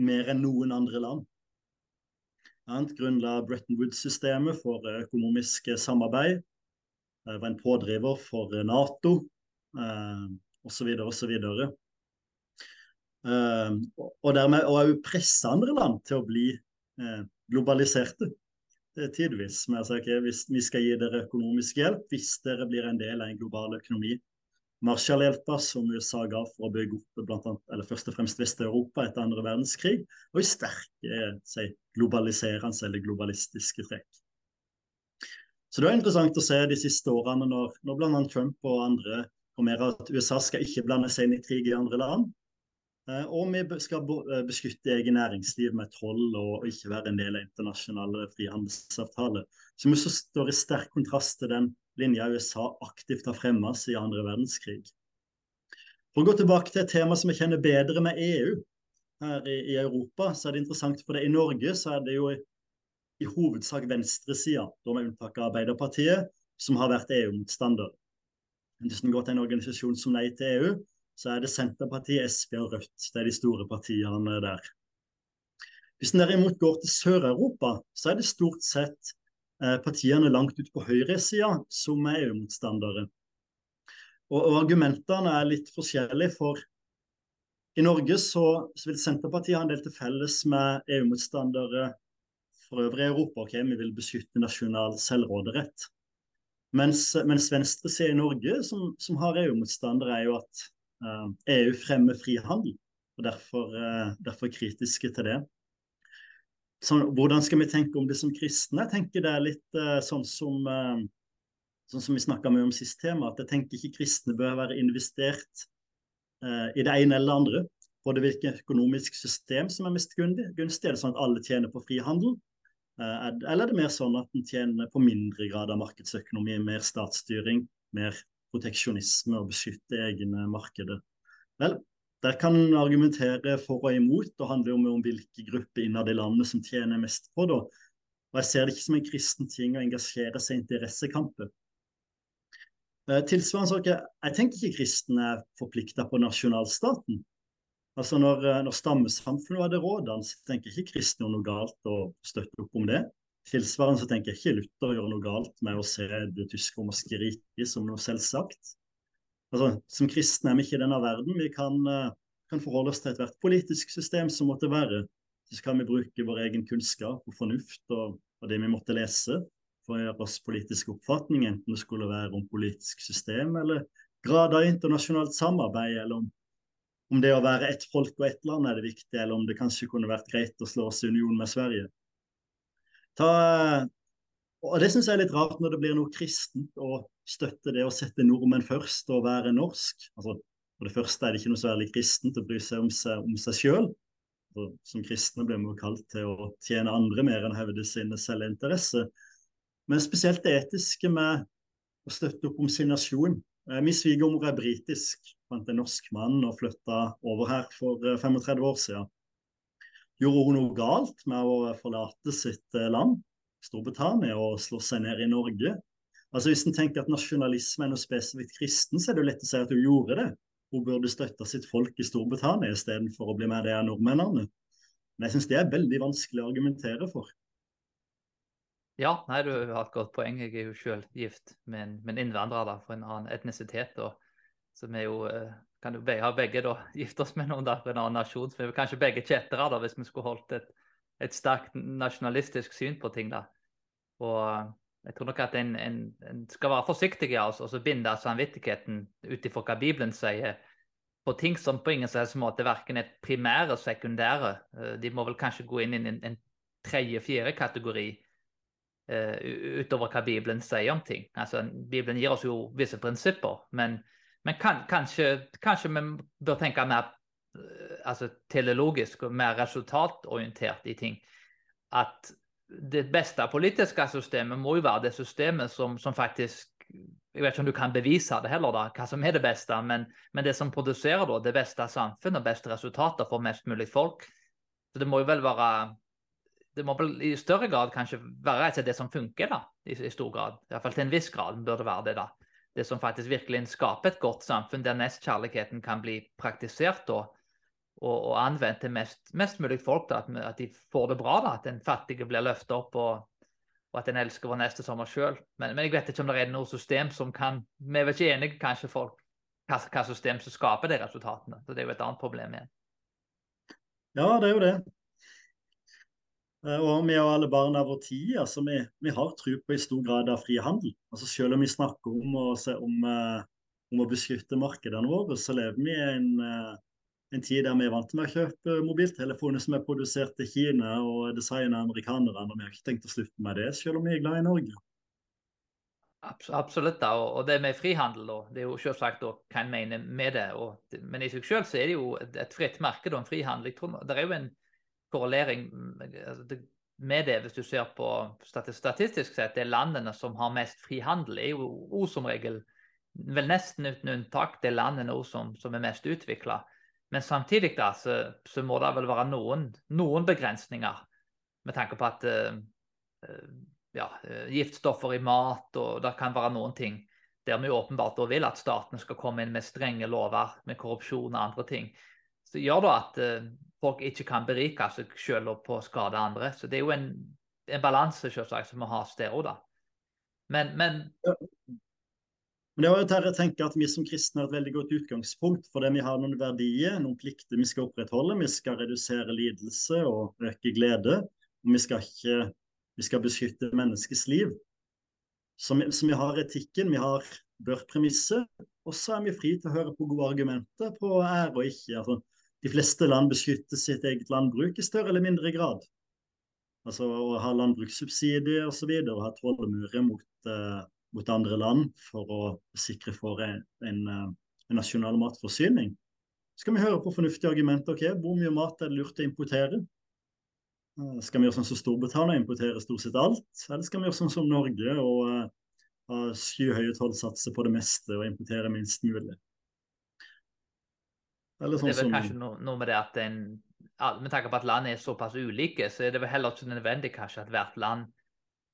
mer enn noen andre land. Han grunnla Bretton Woods-systemet for økonomisk samarbeid. Det var en pådriver for Nato. eh, osv. osv. Og dermed òg presse andre land til å bli eh, globaliserte tidvis. Men altså, okay, hvis vi skal gi dere økonomisk hjelp hvis dere blir en del av en global økonomi. Marshallhjelpa som USA ga for å bygge opp blant annet, eller først og fremst Vest-Europa etter andre verdenskrig, og i sterke si, globaliserende eller globalistiske trekk. Så det er interessant å se de siste årene når, når bl.a. Trump og andre kommer at USA skal ikke blande seg inn i krig i andre land. Eh, og vi skal eh, beskytte egen næringsliv med toll og ikke være en del av internasjonale frihandelsavtaler. Som også står i sterk kontrast til den linja USA aktivt har fremmet siden andre verdenskrig. For å gå tilbake til et tema som vi kjenner bedre med EU her i, i Europa, så er det interessant for det. I Norge så er det jo i, i hovedsak venstresida, med unntak av Arbeiderpartiet, som har vært EU-motstander. Hvis en går til en organisasjon som Nei til EU, så er det Senterpartiet, SV og Rødt. Det er de store partiene der. Hvis en derimot går til Sør-Europa, så er det stort sett partiene langt ut på høyresida som er EU-motstandere. Og, og, argumentene er litt forskjellige. For i Norge så, så vil Senterpartiet ha en del til felles med EU-motstandere for øvrig i Europa. ok, Vi vil beskytte nasjonal selvråderett. Mens, mens venstresida i Norge, som, som har EU-motstandere, er jo at EU eh, e fremmer frihandel, og derfor, uh, derfor kritiske til det. Så, hvordan skal vi tenke om det som kristne? Jeg tenker det er litt uh, sånn som uh, sånn som vi snakka mye om sist tema, at jeg tenker ikke kristne bør være investert uh, i det ene eller det andre. Både hvilket økonomisk system som er mest gunstig, er det sånn at alle tjener på frihandel? eller er det mer sånn at en tjener på mindre grad av markedsøkonomi, mer statsstyring, mer proteksjonisme og beskytte egne markeder. Vel, der kan en argumentere for og imot, og handler om, om hvilke grupper innad i landet som tjener mest på det. Og Jeg ser det ikke som en kristen ting å engasjere seg i interessekamper. Eh, tilsvarende så Jeg tenker ikke kristne er forplikta på nasjonalstaten. Altså Når, eh, når stammesamfunnet hadde rådene, så tenker ikke kristne noe galt å støtte opp om det. Tilsvarende så tenker jeg ikke Luther gjør noe galt med å se det tysk-romerske riket som noe selvsagt. Altså, Som kristne er vi ikke i denne verden. Vi kan, uh, kan forholde oss til ethvert politisk system som måtte være. Så kan vi bruke vår egen kunnskap og fornuft og, og det vi måtte lese for å gjøre oss politiske oppfatninger, enten det skulle være om politisk system eller grad av internasjonalt samarbeid, eller om, om det å være ett folk og ett land er det viktig, eller om det kanskje kunne vært greit å slå oss i union med Sverige. Ta, og Det syns jeg er litt rart når det blir noe kristent å støtte det å sette nordmenn først og være norsk. Altså, for det første er det ikke noe særlig kristent å bry seg om seg, om seg sjøl. Som kristne blir vi kalt til å tjene andre mer enn å hevde sine selvinteresse. Men spesielt det etiske med å støtte opp om sin nasjon. Eh, min svigermor er britisk, fant en norsk mann og flytta over her for 35 eh, år siden. Gjorde hun noe galt med å forlate sitt eh, land, Storbritannia, og slå seg ned i Norge? Altså Hvis en tenker at nasjonalisme er noe spesifikt kristen, så er det jo lett å si at hun gjorde det. Hun burde støtte sitt folk i Storbritannia istedenfor å bli med det av nordmennene. Men jeg syns det er veldig vanskelig å argumentere for. Ja, nei, du har et godt poeng. Jeg er jo selv gift med en, med en innvandrer da, fra en annen etnisitet. og vi er jo eh, kan jo begge, begge da, gifte oss med noen da, fra en annen nasjon. Så vi er kanskje begge kjettere da, hvis vi skulle holdt et, et sterkt nasjonalistisk syn på ting. da. Og jeg tror nok at en, en, en skal være forsiktig altså, og så binde samvittigheten ut ifra hva Bibelen sier, på ting som på ingen slags måte verken er primære og sekundære. Eh, de må vel kanskje gå inn i en, en tredje-fjerde kategori uh, utover hva Bibelen sier om ting. Altså, Bibelen gir oss jo visse prinsipper, men men kan, kanskje, kanskje, vi bør tenke mer eh, altså, teleologisk og mer resultatorientert i ting. At det beste politiske systemet må jo være det systemet som, som, faktisk Jeg vet ikke om du kan bevise det heller, da, hva som er det beste, men, men det som produserer da, det beste samfunnet og beste resultater for mest mulig folk. Så det må jo vel være det må vel i større grad kanskje være det som funker, da, i, i stor grad. Iallfall til en viss grad bør det være det. da det som faktisk virkelig skaper et godt samfunn, der nestkjærligheten kan bli praktisert og, og, og anvendt til mest, mest mulig folk. Da, at, at, de får det bra, da, at den fattige blir løftet opp, og, og at en elsker vår neste som oss sjøl. Men, men, jeg vet ikke om det er noe system som kan Vi er ikke enige, kanskje, folk hva, hva system som skaper de resultatene. Så Det er jo et annet problem igjen. Ja, det er jo det. Eh, og vi og alle barn av vår tid. altså Vi, vi har tro på i stor grad av frihandel. Altså Selv om vi snakker om å, om, eh, om å beskytte markedene våre, så lever vi i en, eh, en tid der vi er vant med å kjøpe mobiltelefoner som er produsert i Kina og designet av amerikanerne. Og vi har ikke tenkt å slutte med det, selv om vi er glad i Norge. Absolutt. da, og det med frihandel, da, det er jo selvsagt hva en mener med det. Og, men i seg selv så er det jo et, fritt marked og en frihandel. Jeg tror, det er jo en korrelering altså, med det hvis du ser på statistisk sett. Det er landene som har mest frihandel, er jo som regel, vel nesten uten unntak, det er landene som, som er mest utvikla. Men samtidig da, så, så, må det vel være noen, noen begrensninger med tanke på at uh, ja, eh, giftstoffer i mat, og det kan være noen ting der vi åpenbart vil at staten skal komme inn med strenge lover med korrupsjon og andre ting. Så gjør det at uh, folk ikke kan berike seg selv og på å skade andre. Så det er jo en, en balanse selvsagt som må has der òg, da. Men, men. Men det er jo der jeg tenker at Vi som kristne har et veldig godt utgangspunkt. for det Vi har noen verdier, noen plikter vi skal opprettholde. Vi skal redusere lidelse og øke glede. og Vi skal ikke vi skal beskytte menneskets liv. Så vi, så vi har etikken, vi har bør-premisset, og så er vi fri til å høre på gode argumenter på ære og ikke. Altså, de fleste land beskytter sitt eget landbruk i større eller mindre grad. Altså å ha landbrukssubsidier osv. Og, så videre, og ha tollmurer mot, uh, mot, andre land for å sikre for en, en, uh, en, nasjonal matforsyning. Så skal vi høre på fornuftige argumenter. Okay, Hvor mye mat er det lurt å importere? Eh, skal vi gjøre sånn som Storbritannia, importere stort sett alt? Eller skal vi gjøre sånn som Norge og uh, ha skyhøye tollsatser på det meste og importere minst mulig? Eller sånn det er vel som... kanskje noe, noe, med det at en, med tanke på at land er såpass ulike, så er det vel heller ikke nødvendig kanskje at hvert land, eh,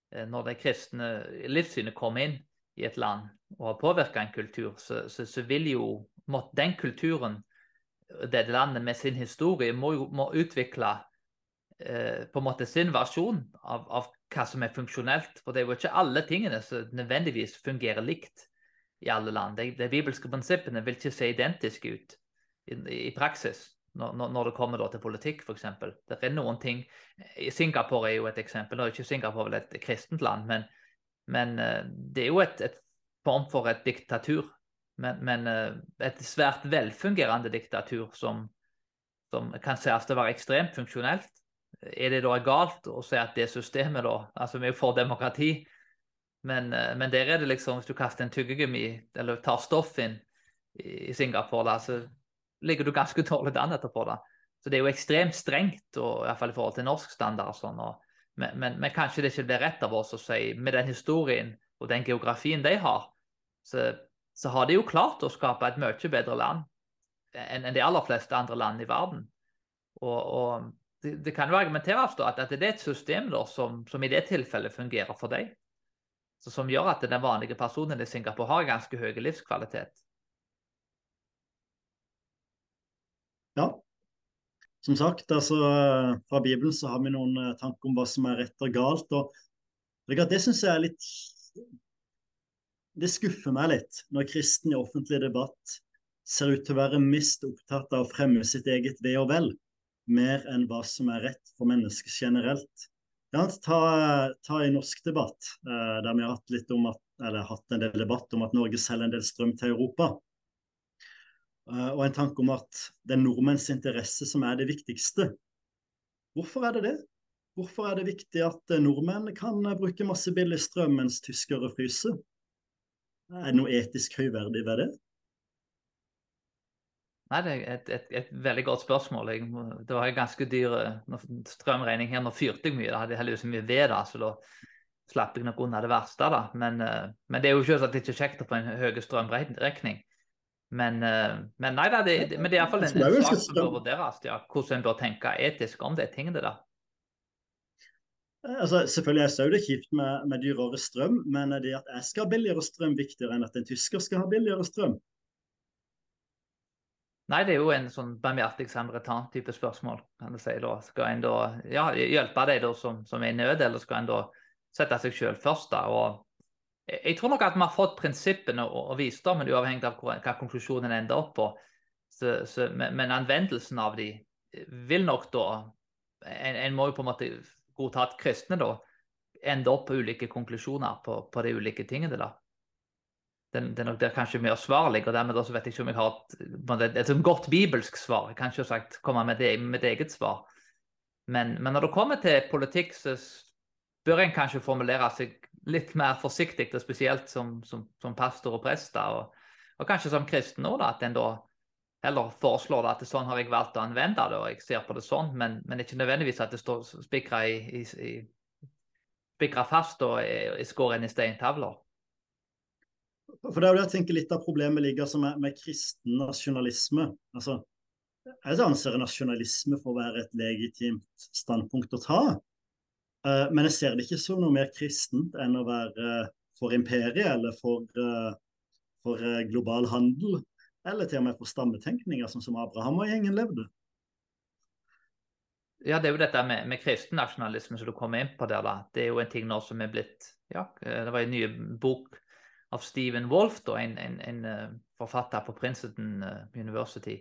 når det kristne livssynet kommer inn i et land og har påvirka en kultur, så, så, så, vil jo måtte den kulturen, det landet med sin historie, må, må utvikle Eh, på en måte sin versjon av, av, hva som er funksjonelt. For det er jo ikke alle tingene som nødvendigvis fungerer likt i alle land. De, de bibelske prinsippene vil ikke se identiske ut i, i praksis når, når, det kommer til politikk, f.eks. Det er noen ting Singapore er jo et eksempel. Nå er ikke Singapore vel et kristent land, men, men eh, det er jo et, et, form for et diktatur. Men, men eh, et svært velfungerende diktatur som, som kan sies å være ekstremt funksjonelt er det da galt å si at det systemet, da? Altså, vi er for demokrati. Men, eh, men, der er det liksom, hvis du kaster en tyggegummi eller tar stoff inn i Singapore, da, så ligger du ganske dårlig an etterpå. da. Så det er jo ekstremt strengt, og, i hvert fall i forhold til norsk standard. sånn, og, men, men, men, kanskje det ikke blir rett av oss å si med den historien og den geografien de har, så, så har de jo klart å skape et mye bedre land enn, en de aller fleste andre land i verden. Og, og det, det, kan jo argumenteres da, at, at det er et system da, som, som, i det tilfellet fungerer for deg. Så, som gjør at den vanlige personen i Singapore har ganske høy livskvalitet. Ja. Som sagt, altså, fra Bibelen så har vi noen eh, tanker om hva som er rett og galt. og Det syns jeg er litt Det skuffer meg litt når kristen i offentlig debatt ser ut til å være mest opptatt av å fremme sitt eget ve og vel mer enn hva som er rett for mennesker generelt. Ja, ta, ta i norsk debatt, eh, der vi har hatt, litt om at, eller, hatt en del debatt om at Norge selger en del strøm til Europa. Eh, og en tanke om at det er nordmenns interesse som er det viktigste. Hvorfor er det det? Hvorfor er det viktig at eh, nordmenn kan bruke masse billig strøm mens tyskere fryser? Er det noe etisk høyverdig ved det? Nei, Det er et, et, et, veldig godt spørsmål. Jeg, det var en ganske dyr eh, strømregning her. Nå fyrte jeg mye. Da hadde jeg heldigvis mye ved, da, så da slapp jeg nok unna det verste. da. Men, men det er jo selvsagt ikke kjekt å få en høy strømregning. Men, uh, men nei da, det, det, men det er iallfall en, en sak som bør vurderes. Ja, hvordan en bør tenke etisk om de tingene der. Altså, selvfølgelig er det kjipt med, med dyrere strøm, men er det at jeg skal ha billigere strøm viktigere enn at en tysker skal ha billigere strøm? Nei, det er jo en sånn barmhjertig samaritan-type spørsmål. kan du si da. Skal en da ja, hjelpe de da som, som, er i nød, eller skal en da sette seg selv først? da, og Jeg tror nok at vi har fått prinsippene og, og visdommen, uavhengig av hva, hva konklusjonen ender opp på. Så, så, men, men anvendelsen av de vil nok da en, en, må jo på en måte godta at kristne da ender opp på ulike konklusjoner på, på de ulike tingene. da. Det, det er nok der kanskje mer svarlig, og Dermed også vet jeg ikke om jeg har et, et, et godt bibelsk svar. Jeg kan ikke sagt komme med, det, et eget svar. Men, men, når det kommer til politikk, så bør en kanskje formulere seg litt mer forsiktig, og spesielt som, som, som pastor og prest. Og, og, kanskje som kristen òg, at en da heller foreslår det at det, sånn har jeg valgt å anvende det, og jeg ser på det sånn, men, men ikke nødvendigvis at det står spikra fast og skåret inn i steintavler. For det er jo det jeg tenker litt av problemet ligger med, med kristen nasjonalisme. Altså, jeg anser nasjonalisme for å være et legitimt standpunkt å ta. Uh, men jeg ser det ikke som noe mer kristent enn å være for imperiet eller for, uh, for global handel. Eller til og med for stammetenkninger, sånn som Abraham og gjengen levde. Ja, det er jo dette med, med kristen nasjonalisme som du kommer inn på der. da. Det er jo en ting nå som er blitt ja, Det var en ny bok av Stephen Wolff, en, en, en, forfatter på Princeton University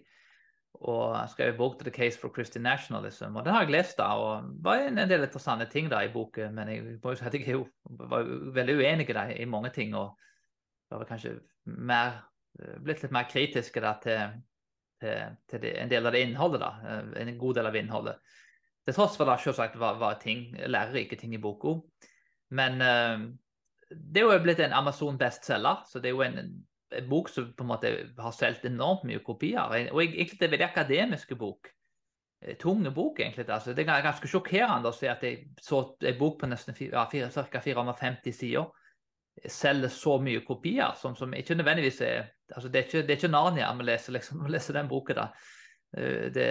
og skrev en bok til The Case for Christian Nationalism. og Den har jeg lest, da, og det var en, del interessante ting da i boken. Men jeg at jeg var veldig uenig da, i mange ting. Og var kanskje mer, blitt litt mer kritiske da, til, til, til det, en del av det innholdet. da, En god del av innholdet. Til tross for det selvsagt var, var ting, lærerike ting i boka. Men uh, det er jo blitt en Amazon bestselger, så det er jo en bok som på en måte har solgt enormt mye kopier. Og egentlig det er veldig akademiske bok. Eh, tunge bok, egentlig. Altså, det er ganske sjokkerende å se at jeg så en bok på nesten ca. 450 sider selger så mye kopier, som, som ikke nødvendigvis er altså Det er ikke, det er ikke Narnia vi leser, liksom, vi leser den boka. Eh, det,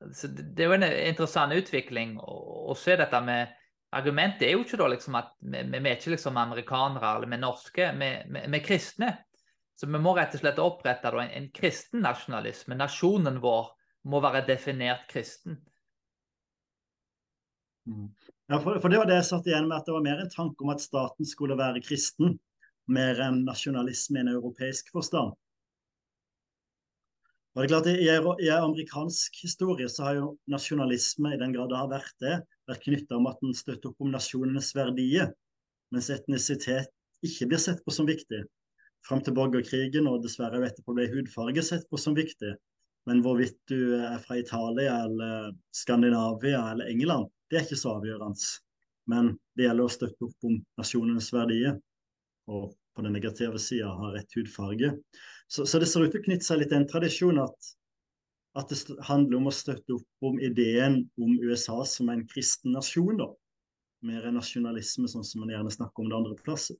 det, er jo en interessant utvikling å, å se dette med Argumentet er jo ikke da liksom at vi, vi er ikke liksom amerikanere eller vi er norske, vi, vi, vi er kristne. Så vi må rett og slett opprette en, en kristen nasjonalisme. Nasjonen vår må være definert kristen. Mm. Ja, for, for, det var det jeg satt igjen med, at det var mer en tanke om at staten skulle være kristen. Mer enn nasjonalisme i en europeisk forstand. Og det er klart, i, I amerikansk historie så har jo nasjonalisme, i den grad det har vært det, vært knytta om at den støtter opp om nasjonenes verdier, mens etnisitet ikke blir sett på som viktig fram til borgerkrigen, og dessverre etterpå ble hudfarge sett på som viktig. Men hvorvidt du er fra Italia eller Skandinavia eller England, det er ikke så avgjørende. Men det gjelder å støtte opp om nasjonens verdier, og på den negative sida ha rett hudfarge. Så, så, det ser ut til å knytte seg litt til en tradisjon at, at det handler om å støtte opp om ideen om USA som en kristen nasjon, da. Mer enn nasjonalisme, sånn som man gjerne snakker om det andre plasser.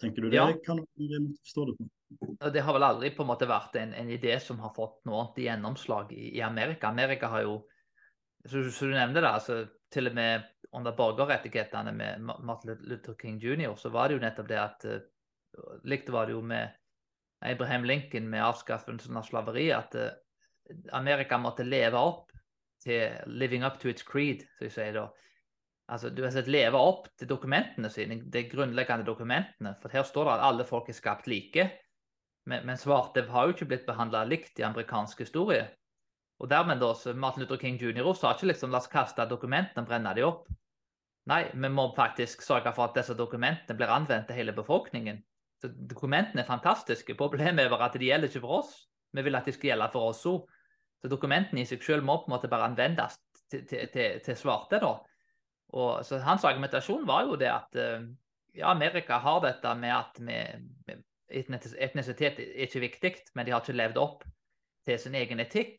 Tenker du det ja. kan forstå det på? Det har vel aldri på en måte vært en, en idé som har fått noe annet gjennomslag i, i, Amerika. Amerika har jo, som du nevnte da, altså, til og med under borgerrettighetene med Martin Luther King jr., så var det jo nettopp det at uh, Likt var det jo med Abraham Lincoln med avskaffelsen av slaveri, at uh, Amerika måtte leve opp til 'living up to its creed', som jeg sier da altså, du har sett leve opp til dokumentene sine, de grunnleggende dokumentene. For her står det at alle folk er skapt like. Men, men svarte har jo ikke blitt behandla likt i amerikansk historie. Og dermed da, så Martin Luther King jr. sa ikke liksom la oss kaste dokumentene brenne de opp. Nei, vi må faktisk sørge for at disse dokumentene blir anvendt til hele befolkningen. Så Dokumentene er fantastiske. Problemet er bare at de gjelder ikke for oss. Vi vil at de skal gjelde for oss òg. Så dokumentene i seg selv må på en måte bare anvendes til, til, til, til svarte. da. Og, så Hans argumentasjon var jo det at uh, ja, Amerika har dette med at etnisitet er ikke viktig, men de har ikke levd opp til sin egen etikk.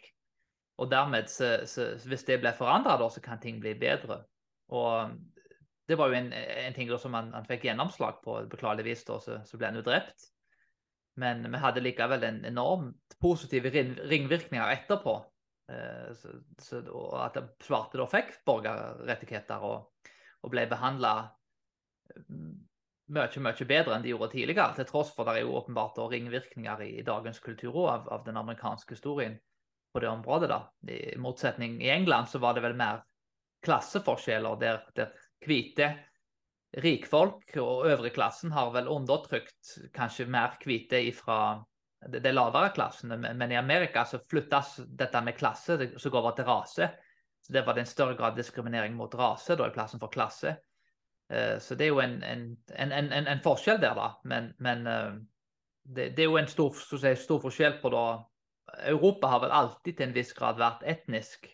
Og dermed, så, så, hvis det blir forandra, så kan ting bli bedre. Og det var jo en, en ting som han, han, fikk gjennomslag på, beklageligvis, da, så, så ble han jo drept. Men vi hadde likevel en enormt positive ringvirkninger etterpå. Eh, så, og at svarte da fikk borgerrettigheter og, og ble behandla mm, mye, mye bedre enn de gjorde tidligere. Til tross for det er jo åpenbart ringvirkninger i, i dagens kultur av, av, den amerikanske historien på det området. da. I motsetning i England så var det vel mer klasseforskjeller der, der hvite rikfolk og øvre klassen har vel undertrykt kanskje mer hvite fra de, de lavere klassene, men i Amerika så flyttes dette med klasse så går over til rase. Så Det var det en større grad diskriminering mot rase da i plassen for klasse. Uh, så det er jo en, en, en, en, forskjell der, da. Men, men uh, det, det, er jo en stor, si, stor forskjell på da Europa har vel alltid til en viss grad vært etnisk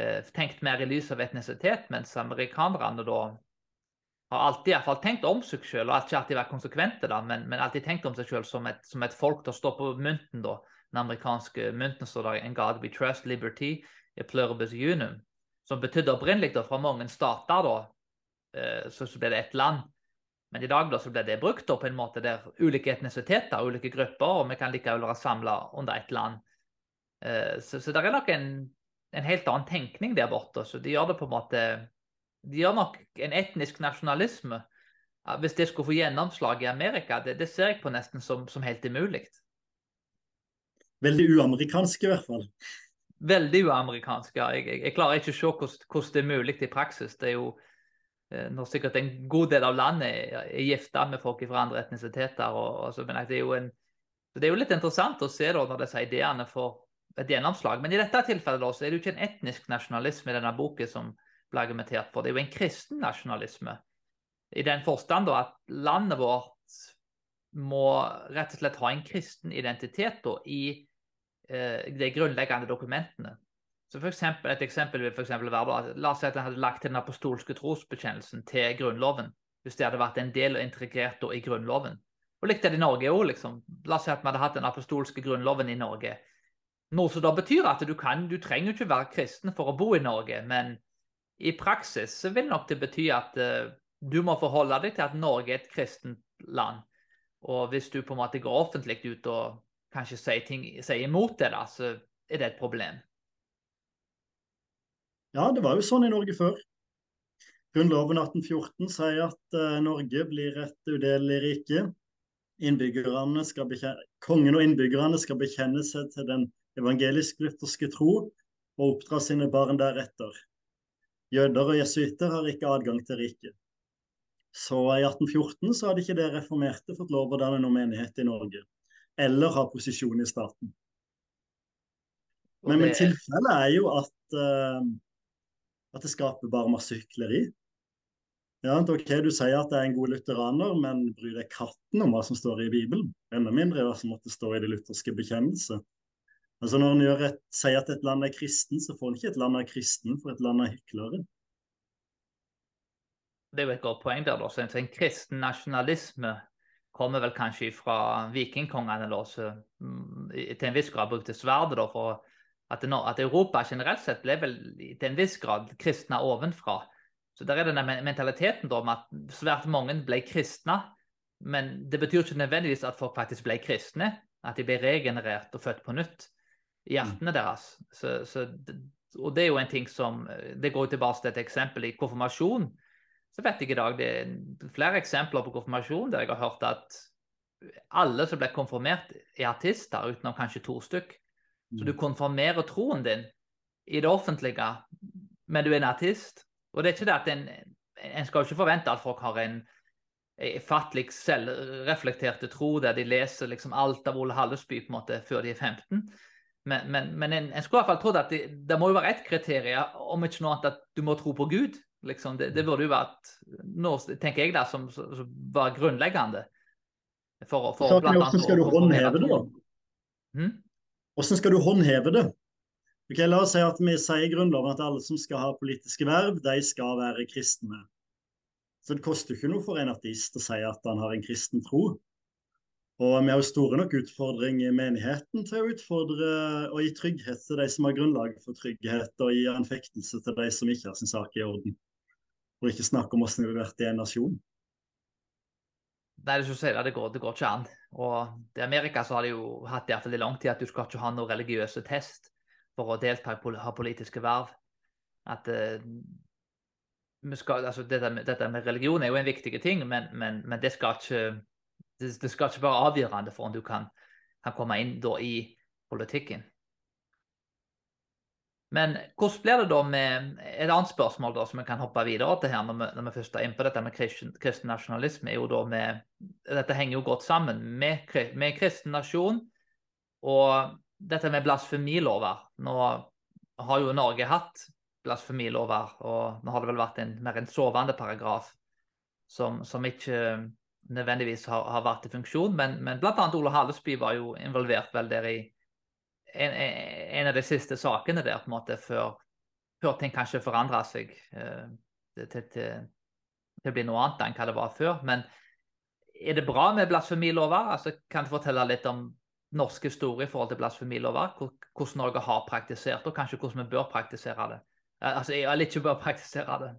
uh, tenkt mer i lys av etnisitet, mens amerikanerne da har alltid i hvert fall tenkt om seg selv, og ikke alltid vært konsekvente, da, men, men alltid tenkt om seg selv som som et folk. Det står på mynten, da, den amerikanske mynten står der 'In God we trust, liberty, a pluribus unum', som betydde opprinnelig da, fra mange stater, da, eh, så, så ble det ett land. Men i dag da, så ble det brukt da, på en måte der ulike etnisiteter, ulike grupper, og vi kan likevel være samla under ett land. Eh, så, så det er nok en, en helt annen tenkning der borte. Så de gjør det på en måte de har nok en etnisk nasjonalisme. Hvis det skulle få gjennomslag i Amerika, det, det ser jeg på nesten som, som helt umulig. Veldig uamerikansk i hvert fall. Veldig uamerikansk, ja. Jeg, jeg, jeg klarer ikke å se hvordan, hvordan, det er mulig i praksis. Det er jo eh, når sikkert en god del av landet er, er gifta med folk fra andre etnisiteter. Og, og så, men det er, en, det er, jo litt interessant å se da, når disse ideene får et gjennomslag. Men i dette tilfellet da, så er det jo ikke en etnisk nasjonalisme i denne boken som, ble argumentert for. Det er jo en kristen nasjonalisme. I den forstand at landet vårt må rett og slett ha en kristen identitet da, i eh, de grunnleggende dokumentene. Så for eksempel, et eksempel vil for eksempel være at La oss si at en hadde lagt til den apostolske trosbekjennelsen til Grunnloven. Hvis det hadde vært en del og integrert da, i Grunnloven. Og likt det i Norge òg. Liksom. La oss si at vi hadde hatt den apostolske grunnloven i Norge. Noe som da betyr at du, kan, du trenger ikke være kristen for å bo i Norge, men i praksis så vil nok det bety at uh, du må forholde deg til at Norge er et kristent land. Og hvis du på en måte går offentlig ut og kanskje sier, ting, sier imot det, da, så er det et problem. Ja, det var jo sånn i Norge før. Grunnloven 1814 sier at uh, Norge blir et udelelig rike. Skal Kongen og innbyggerne skal bekjenne seg til den evangelisk-lutherske tro og oppdra sine barn deretter. Jøder og jesuitter har ikke adgang til riket. Så i 1814 så hadde ikke det reformerte fått lov å danne noen menighet i Norge, eller ha posisjon i staten. Men, men tilfellet er jo at, uh, at det skaper bare masse hykleri. Ja, ok, Du sier at det er en god lutheraner, men bryr deg katten om hva som står i Bibelen? Enda mindre hva som måtte stå i det lutherske bekjennelse. Altså Når en et, sier at et land er kristen, så får en ikke et land av kristen, for et land av hyklere. Det er jo et godt poeng der. da, En kristen nasjonalisme kommer vel kanskje fra vikingkongene, da, mm, til en viss grad brukte sverdet. for at, at, Europa generelt sett ble vel til en viss grad kristne ovenfra. Så der er denne mentaliteten da, om at svært mange ble kristne. Men det betyr ikke nødvendigvis at folk faktisk ble kristne. At de ble regenerert og født på nytt i mm. hjertene deres. Så, så, og det er jo en ting som Det går tilbake til et eksempel i konfirmasjon. Så vet jeg i dag det er flere eksempler på konfirmasjon der jeg har hørt at alle som ble konfirmert, er artister, utenom kanskje to stykk. Så du mm. konfirmerer troen din i det offentlige, men du er en artist. Og det er ikke det at en, en skal ikke forvente at folk har en fattelig selvreflekterte tro der de leser liksom alt av Ole Hallesby på en måte før de er 15. Men, men, men en, en, skulle i hvert fall trodd at det, det, må jo være ett kriterium, om ikke noe annet at du må tro på Gud. Liksom. Det, det, burde jo vært noe, tenker jeg, da, som, som var grunnleggende. For, for blant annet skal du håndheve det, da? Hmm? Hvordan skal du håndheve det? Ok, La oss si at vi sier i Grunnloven at alle som skal ha politiske verv, de skal være kristne. Så det koster ikke noe for en ateist å si at han har en kristen tro. Og vi har jo store nok utfordringer i menigheten til å utfordre og gi trygghet til de som har grunnlag for trygghet, og gi anfektelse til de som ikke har sin sak i orden. For ikke snakke om hvordan vi har vært i en nasjon. Nei, det, si det, går, det går ikke an. Og I Amerika så har de jo hatt det i lang tid at du skal ikke ha noen religiøse test for å delta i ha politiske verv. At uh, skal, altså, dette, dette, med, religion er jo en viktig ting, men, men, men det skal ikke det, det, skal ikke være avgjørende for om du kan, kan komme inn da, i politikken. Men hvordan blir det da med Et annet spørsmål da som vi kan hoppe videre til her når vi, når vi først er inne på dette med kristen, kristen nasjonalisme, er jo da med Dette henger jo godt sammen med, med kristen nasjon og dette med blasfemilover. Nå har jo Norge hatt blasfemilover, og nå har det vel vært en, mer en sovende paragraf som, som ikke nødvendigvis har, har, vært i funksjon. Men, men bl.a. Ole Hallesby var jo involvert vel der i en, en, av de siste sakene der, på en måte, før, før ting kanskje forandra seg eh, til, til, til, å bli noe annet enn hva det var før. Men er det bra med blasfemilover? Altså, kan du fortelle litt om norsk historie i forhold til blasfemilover? Hvordan Norge har praktisert og kanskje hvordan vi bør praktisere det? Eh, altså, eller ikke bør praktisere det.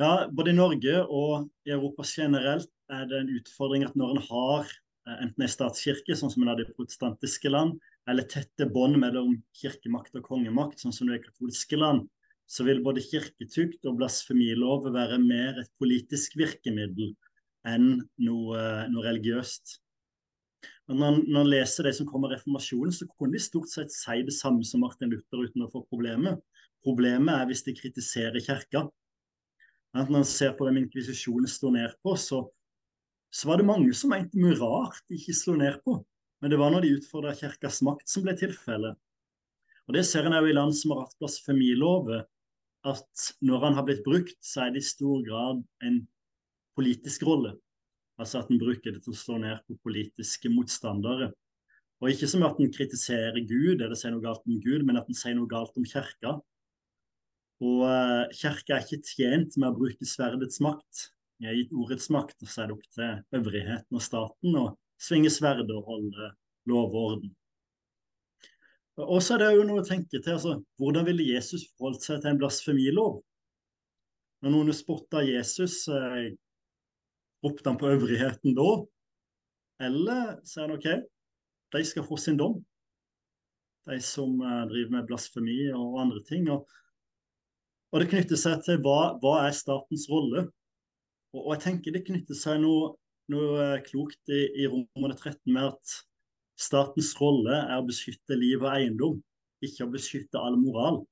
Ja, både i Norge og i Europa generelt er det en utfordring at når en har eh, enten en statskirke, sånn som en har i protestantiske land, eller tette bånd mellom kirkemakt og kongemakt, sånn som det er katolske land, så vil både kirketukt og blasfemilov være mer et politisk virkemiddel enn noe, noe religiøst. Men når, når leser det som kommer reformasjonen, så kunne de stort sett si det samme som Martin Luther uten å få problemet. Problemet er hvis de kritiserer kirka. Når en ser på hvem inkvisisjonen står ned på, så, så var det mange som mente mye rart de ikke slo ned på. Men det var når de utfordra kirkas makt som ble tilfellet. Og Det ser en òg i land som har hatt blasfemilover, at når han har blitt brukt, så er det i stor grad en politisk rolle. Altså at en bruker det til å slå ned på politiske motstandere. Og ikke som at en kritiserer Gud eller sier noe galt om Gud, men at en sier noe galt om kirka. Og uh, kirka er ikke tjent med å bruke sverdets makt. Jeg har gitt ordets makt, og så er det opp til øvrigheten og staten å svinge sverdet og holde lov og orden. Og så er det jo noe å tenke til. altså, Hvordan ville Jesus forholdt seg til en blasfemilov? Når noen spotta Jesus, eh, ropte han på øvrigheten da? Eller sier han OK, de skal få sin dom. De som eh, driver med blasfemi og andre ting. Og, og det knytter seg til hva, hva er statens rolle? Og, og, jeg tenker det knytter seg noe noe eh, klokt i, i Romerne 13 med at statens rolle er å beskytte liv og eiendom, ikke å beskytte all moral.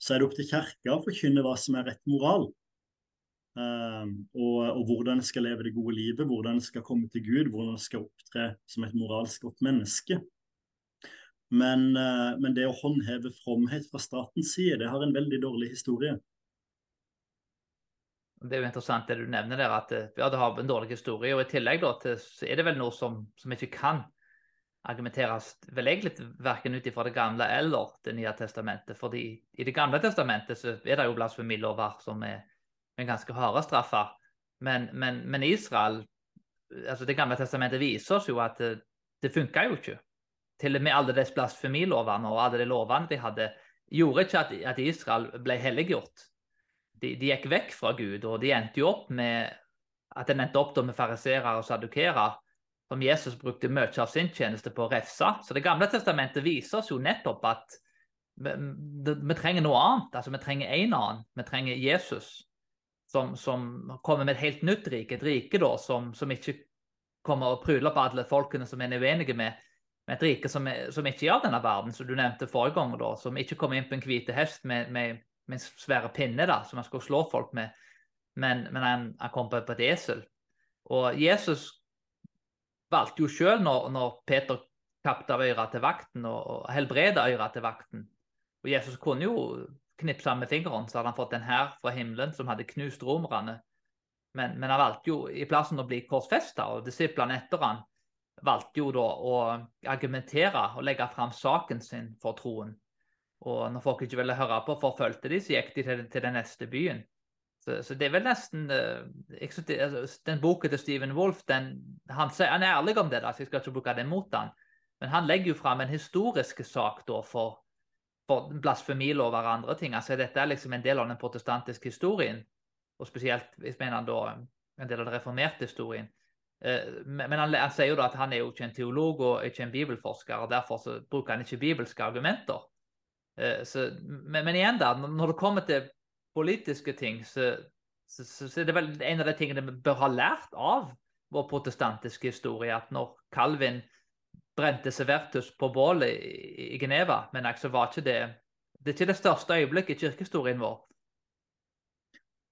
Så er det opp til kirka å forkynne hva som er rett moral. Um, og, og, hvordan en skal leve det gode livet, hvordan en skal komme til Gud, hvordan en skal opptre som et moralsk godt menneske. Men, uh, men det å håndheve fromhet fra statens side, det har en veldig dårlig historie. Det er jo interessant det du nevner der, at eh, ja, det har en dårlig historie. og I tillegg da, til, er det vel noe som, som ikke kan argumenteres vel egentlig verken ut ifra Det gamle eller Det nye testamentet. fordi I Det gamle testamentet så er det jo blasfemilover som er, med ganske harde straffer. Men, men, men, Israel, altså Det gamle testamentet viser oss jo at det, det funka jo ikke. Til og med alle disse blasfemilovene og alle de lovene de hadde, gjorde ikke at, at Israel ble helliggjort de, de, gikk vekk fra Gud, og de endte jo opp med at de endte opp med fariseere og sadukerer, som Jesus brukte mye av sin tjeneste på å refse. Så Det gamle testamentet viser oss jo nettopp at vi, vi trenger noe annet. Altså Vi trenger en annen. Vi trenger Jesus, som, som kommer med et helt nytt rike. Et rike da, som, som ikke kommer og pryler på alle folkene som en er uenige med. Men et rike som, er, som ikke er av denne verden, som du nevnte forrige gang, da, som ikke kommer inn på en hvite hest med, med med svære pinne da, som han skulle slå folk med. Men, men han, han, kom på, et esel. Og Jesus valgte jo sjøl, når, når, Peter kapte av øret til vakten og, og helbreda øret til vakten Og Jesus kunne jo knipse med fingeren, så hadde han fått en hær fra himmelen som hadde knust romerne. Men, men, han valgte jo i plassen å bli korsfesta, og disiplene etter han valgte jo da å argumentere og legge fram saken sin for troen. Og når folk ikke ville høre på, forfulgte de, så gikk de til, til den neste byen. Så, så, det er vel nesten uh, synes, altså, Den boken til Stephen Wolff han, han, er ærlig om det, da, så jeg skal ikke bruke det mot han. Men han legger jo fram en historisk sak da for, for blasfemilover og andre ting. Altså Dette er liksom en del av den protestantiske historien. Og spesielt hvis mener han da en del av den reformerte historien. Uh, men han, han, sier jo da at han er jo ikke en teolog og ikke en bibelforsker, og derfor så bruker han ikke bibelske argumenter. Eh, så, men, men, igjen, da, når det kommer til politiske ting, så, så, så, er det vel en av de tingene vi bør ha lært av vår protestantiske historie. At når Calvin brente Severtus på bålet i, i Geneva, men så var ikke det det er ikke det største øyeblikket i kirkehistorien vår.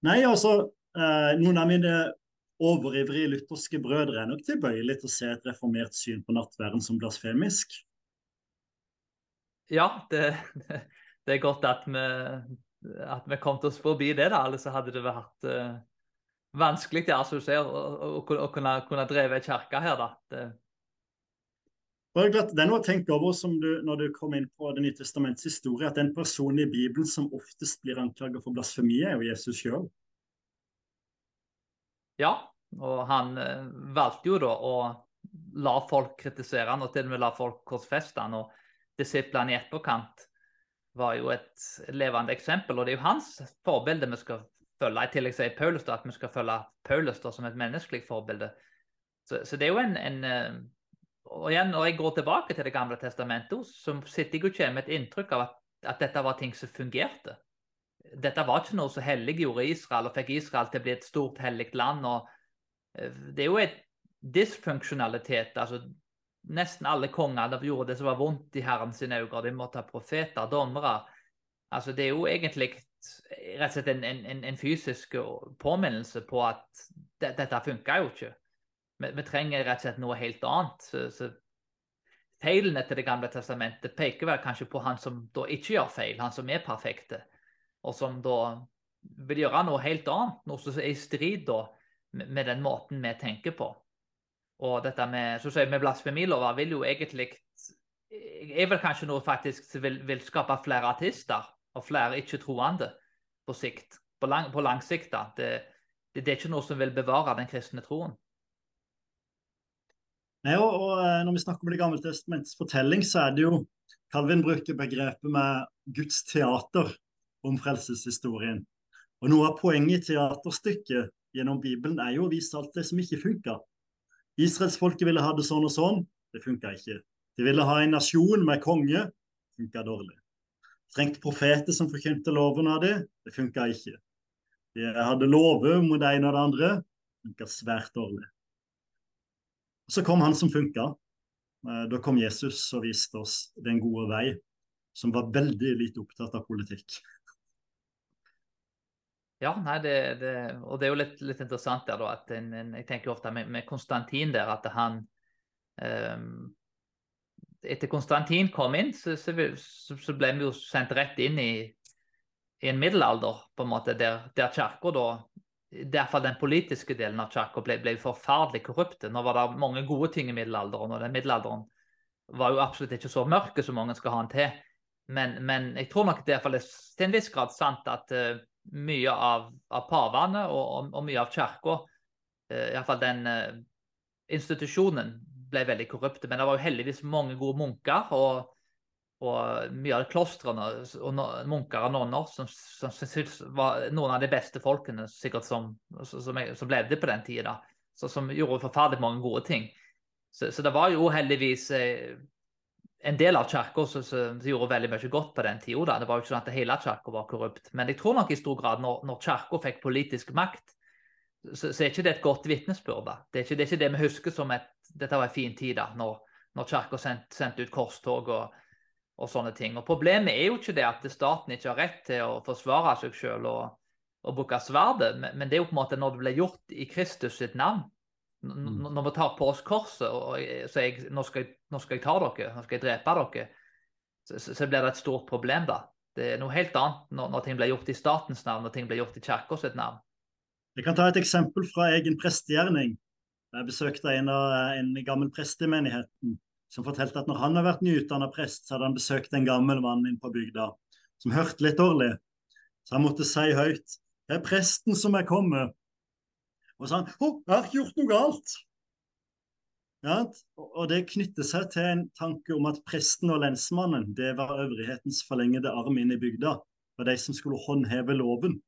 Nei, altså, eh, noen av mine overivrige lutherske brødre er nok tilbøyelig til å se et reformert syn på nattverden som blasfemisk. Ja, det, det er godt at vi, at vi kom oss forbi det, da. Ellers hadde det vært uh, vanskelig ja, som du ser, å, å, å, kunne, kunne dreve ei kirke her, da. Det, det er noe å tenke over som du, når du kom inn på Det nye testamentets historie, at den personen i Bibelen som oftest blir anklaget for blasfemi, er jo Jesus sjøl. Ja, og han eh, valgte jo da å la folk kritisere han, og til og med la folk korsfeste han. Og disiplene i etterkant var jo et levende eksempel, og det er jo hans forbilde vi skal følge. I tillegg sier Paulus da, at vi skal følge Paulus da, som et menneskelig forbilde. Så, så det er jo en, en eh, og igjen, Når jeg går tilbake til Det gamle testamentet, så sitter jeg jo ikke med et inntrykk av at, at, dette var ting som fungerte. Dette var ikke noe som helliggjorde Israel og fikk Israel til å bli et stort, hellig land. og eh, Det er jo et dysfunksjonalitet. altså Nesten alle kongene gjorde det som var vondt i Herren sine øyne. De måtte ha profeter, dommere. altså Det er jo egentlig rett og slett en, en, en fysisk påminnelse på at det, dette funka jo ikke. Vi, vi, trenger rett og slett noe helt annet. Så, så Feilene til Det gamle testamentet peker vel kanskje på han som da ikke gjør feil, han som er perfekte, og som da vil gjøre noe helt annet, noe som er i strid da med, den måten vi tenker på. Og dette med, så sier, blasfemilover vil jo egentlig er vel kanskje noe faktisk vil, vil skape flere artister og flere ikke-troende på sikt. På lang, på lang sikt. da. Det, det, det, er ikke noe som vil bevare den kristne troen. Nei, og, og, eh, Når vi snakker om Det gamle testamentets fortelling, så er det jo Calvin bruker begrepet med Guds teater om frelseshistorien. Og Noe av poenget i teaterstykket gjennom Bibelen er jo å vise alt det som ikke funka. Israelsfolket ville ha det sånn og sånn, det funka ikke. De ville ha en nasjon med konge, funka dårlig. Trengte profeter som forkynte loven av det, det funka ikke. De hadde lover mot det ene og det andre, funka svært dårlig. Og Så kom han som funka. Eh, da kom Jesus og viste oss den gode vei, som var veldig lite opptatt av politikk. Ja, nei, det, det, og det er jo litt, litt interessant der, da, at en, en, jeg tenker ofte med, med, Konstantin der, at han um, Etter Konstantin kom inn, så, så, så, ble vi jo sendt rett inn i, i en middelalder, på en måte, der, der kirka da i den politiske delen av kirka ble, ble, forferdelig korrupte. Nå var det mange gode ting i middelalderen, og den middelalderen var jo absolutt ikke så mørke som mange skal ha den til. Men, men jeg tror nok det er til en viss grad sant at uh, mye av, av pavene og, og, og, mye av kirka, uh, iallfall den uh, institusjonen, ble veldig korrupte. Men det var jo heldigvis mange gode munker. og og mye av klostrene og munker og nonner som, som, som, var noen av de beste folkene sikkert som, som, som levde på den tida. Som gjorde forferdelig mange gode ting. Så, så det var jo heldigvis eh, en del av kirka gjorde veldig mye godt på den tida. Det var jo ikke sånn at hele kirka var korrupt. Men jeg tror nok i stor grad når, når kirka fikk politisk makt, så, så, er ikke det et godt vitnesbyrd. Det, det, er ikke det vi husker som at dette var en fin tid, da, når, når kirka sendte sendt ut korstog og og sånne ting. Og Problemet er jo ikke det at staten ikke har rett til å forsvare seg selv og, og bruke sverdet, men, men, det er jo på en måte når det blir gjort i Kristus sitt navn. Mm. Når vi tar på oss korset og sier jeg, nå, skal jeg, nå skal jeg ta dere, nå skal jeg drepe dere, så, så blir det et stort problem da. Det er noe helt annet når, når ting blir gjort i statens navn og ting blir gjort i kirka sitt navn. Jeg kan ta et eksempel fra egen prestegjerning. Jeg besøkte en, av, en gammel prest i menigheten som fortalte at når han har vært nyutdanna prest, så hadde han besøkt en gammel mann inn på bygda som hørte litt dårlig. Så han måtte si høyt Det er presten som er kommet. Og sa han Å, jeg har ikke gjort noe galt. Ja, og det knytter seg til en tanke om at presten og lensmannen det var øvrighetens forlengede arm inn i bygda. Det var de som skulle håndheve loven.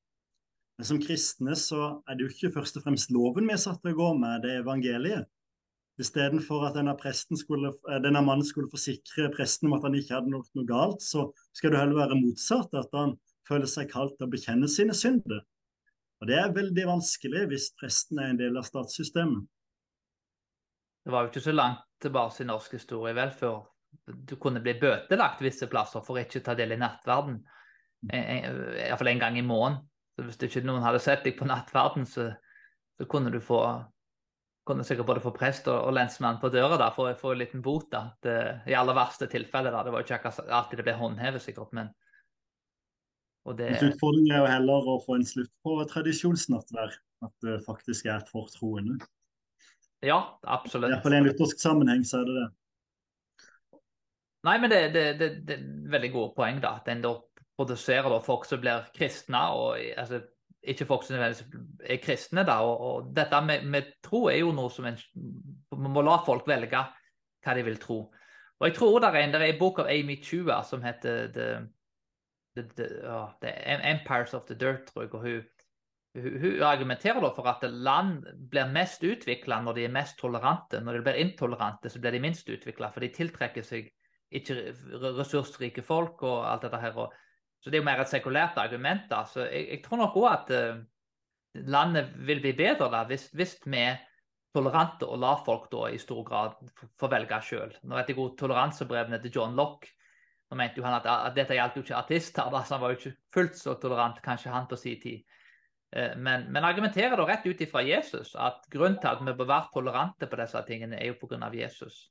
Men som kristne så er det jo ikke først og fremst loven vi er satt til å gå med, det er evangeliet. Istedenfor at denne, skulle, eh, denne, mannen skulle forsikre presten om at han ikke hadde gjort noe galt, så skal det heller være motsatt. At han føler seg kalt til å bekjenne sine synder. Og Det er veldig vanskelig hvis presten er en del av statssystemet. Det var jo ikke så langt tilbake i norsk historie vel før du kunne bli bøtelagt visse plasser for ikke å ta del i nattverden. Iallfall en gang i måneden. Så hvis ikke noen hadde sett deg på nattverden, så, så kunne du få kunne sikkert både få prest og, og lensmann på døra da, for å få en liten bot. da. Det, I aller verste tilfeller. da. Det var jo ikke alltid det ble håndhevet, sikkert. men det... Utfordringen er jo heller å få en slutt på tradisjonsnattvær. At det faktisk er for troende. Ja, absolutt. Iallfall i en luthersk sammenheng så er det det. Nei, men det, det, det, er veldig gode poeng, da. At en da produserer da folk som blir kristne, og altså, ikke folk som er kristne. da, og, og Dette med, med, tro er jo noe som en Man må la folk velge hva de vil tro. Og jeg tror det er en, det er en bok av Amy Chua som heter The, the, the, oh, the Empires of the Dirt, tror jeg. og hun hun argumenterer da for at land blir mest utvikla når de er mest tolerante. Når de blir intolerante, så blir de minst utvikla, for de tiltrekker seg ikke ressursrike folk og alt dette her. Så det er jo mer et sekulært argument. da. Så jeg, jeg tror nok òg at uh, landet vil bli bedre da, hvis, hvis vi er tolerante og lar folk da i stor grad få velge sjøl. Nå vet jeg godt toleransebrevene til John Lock nå mente jo han at, at dette gjaldt jo ikke artister, da, så han var jo ikke fullt så tolerant, kanskje han på sin tid. Eh, men, men argumenterer da rett ut ifra Jesus at grunnen til at vi bør være tolerante på disse tingene, er jo pga. Jesus.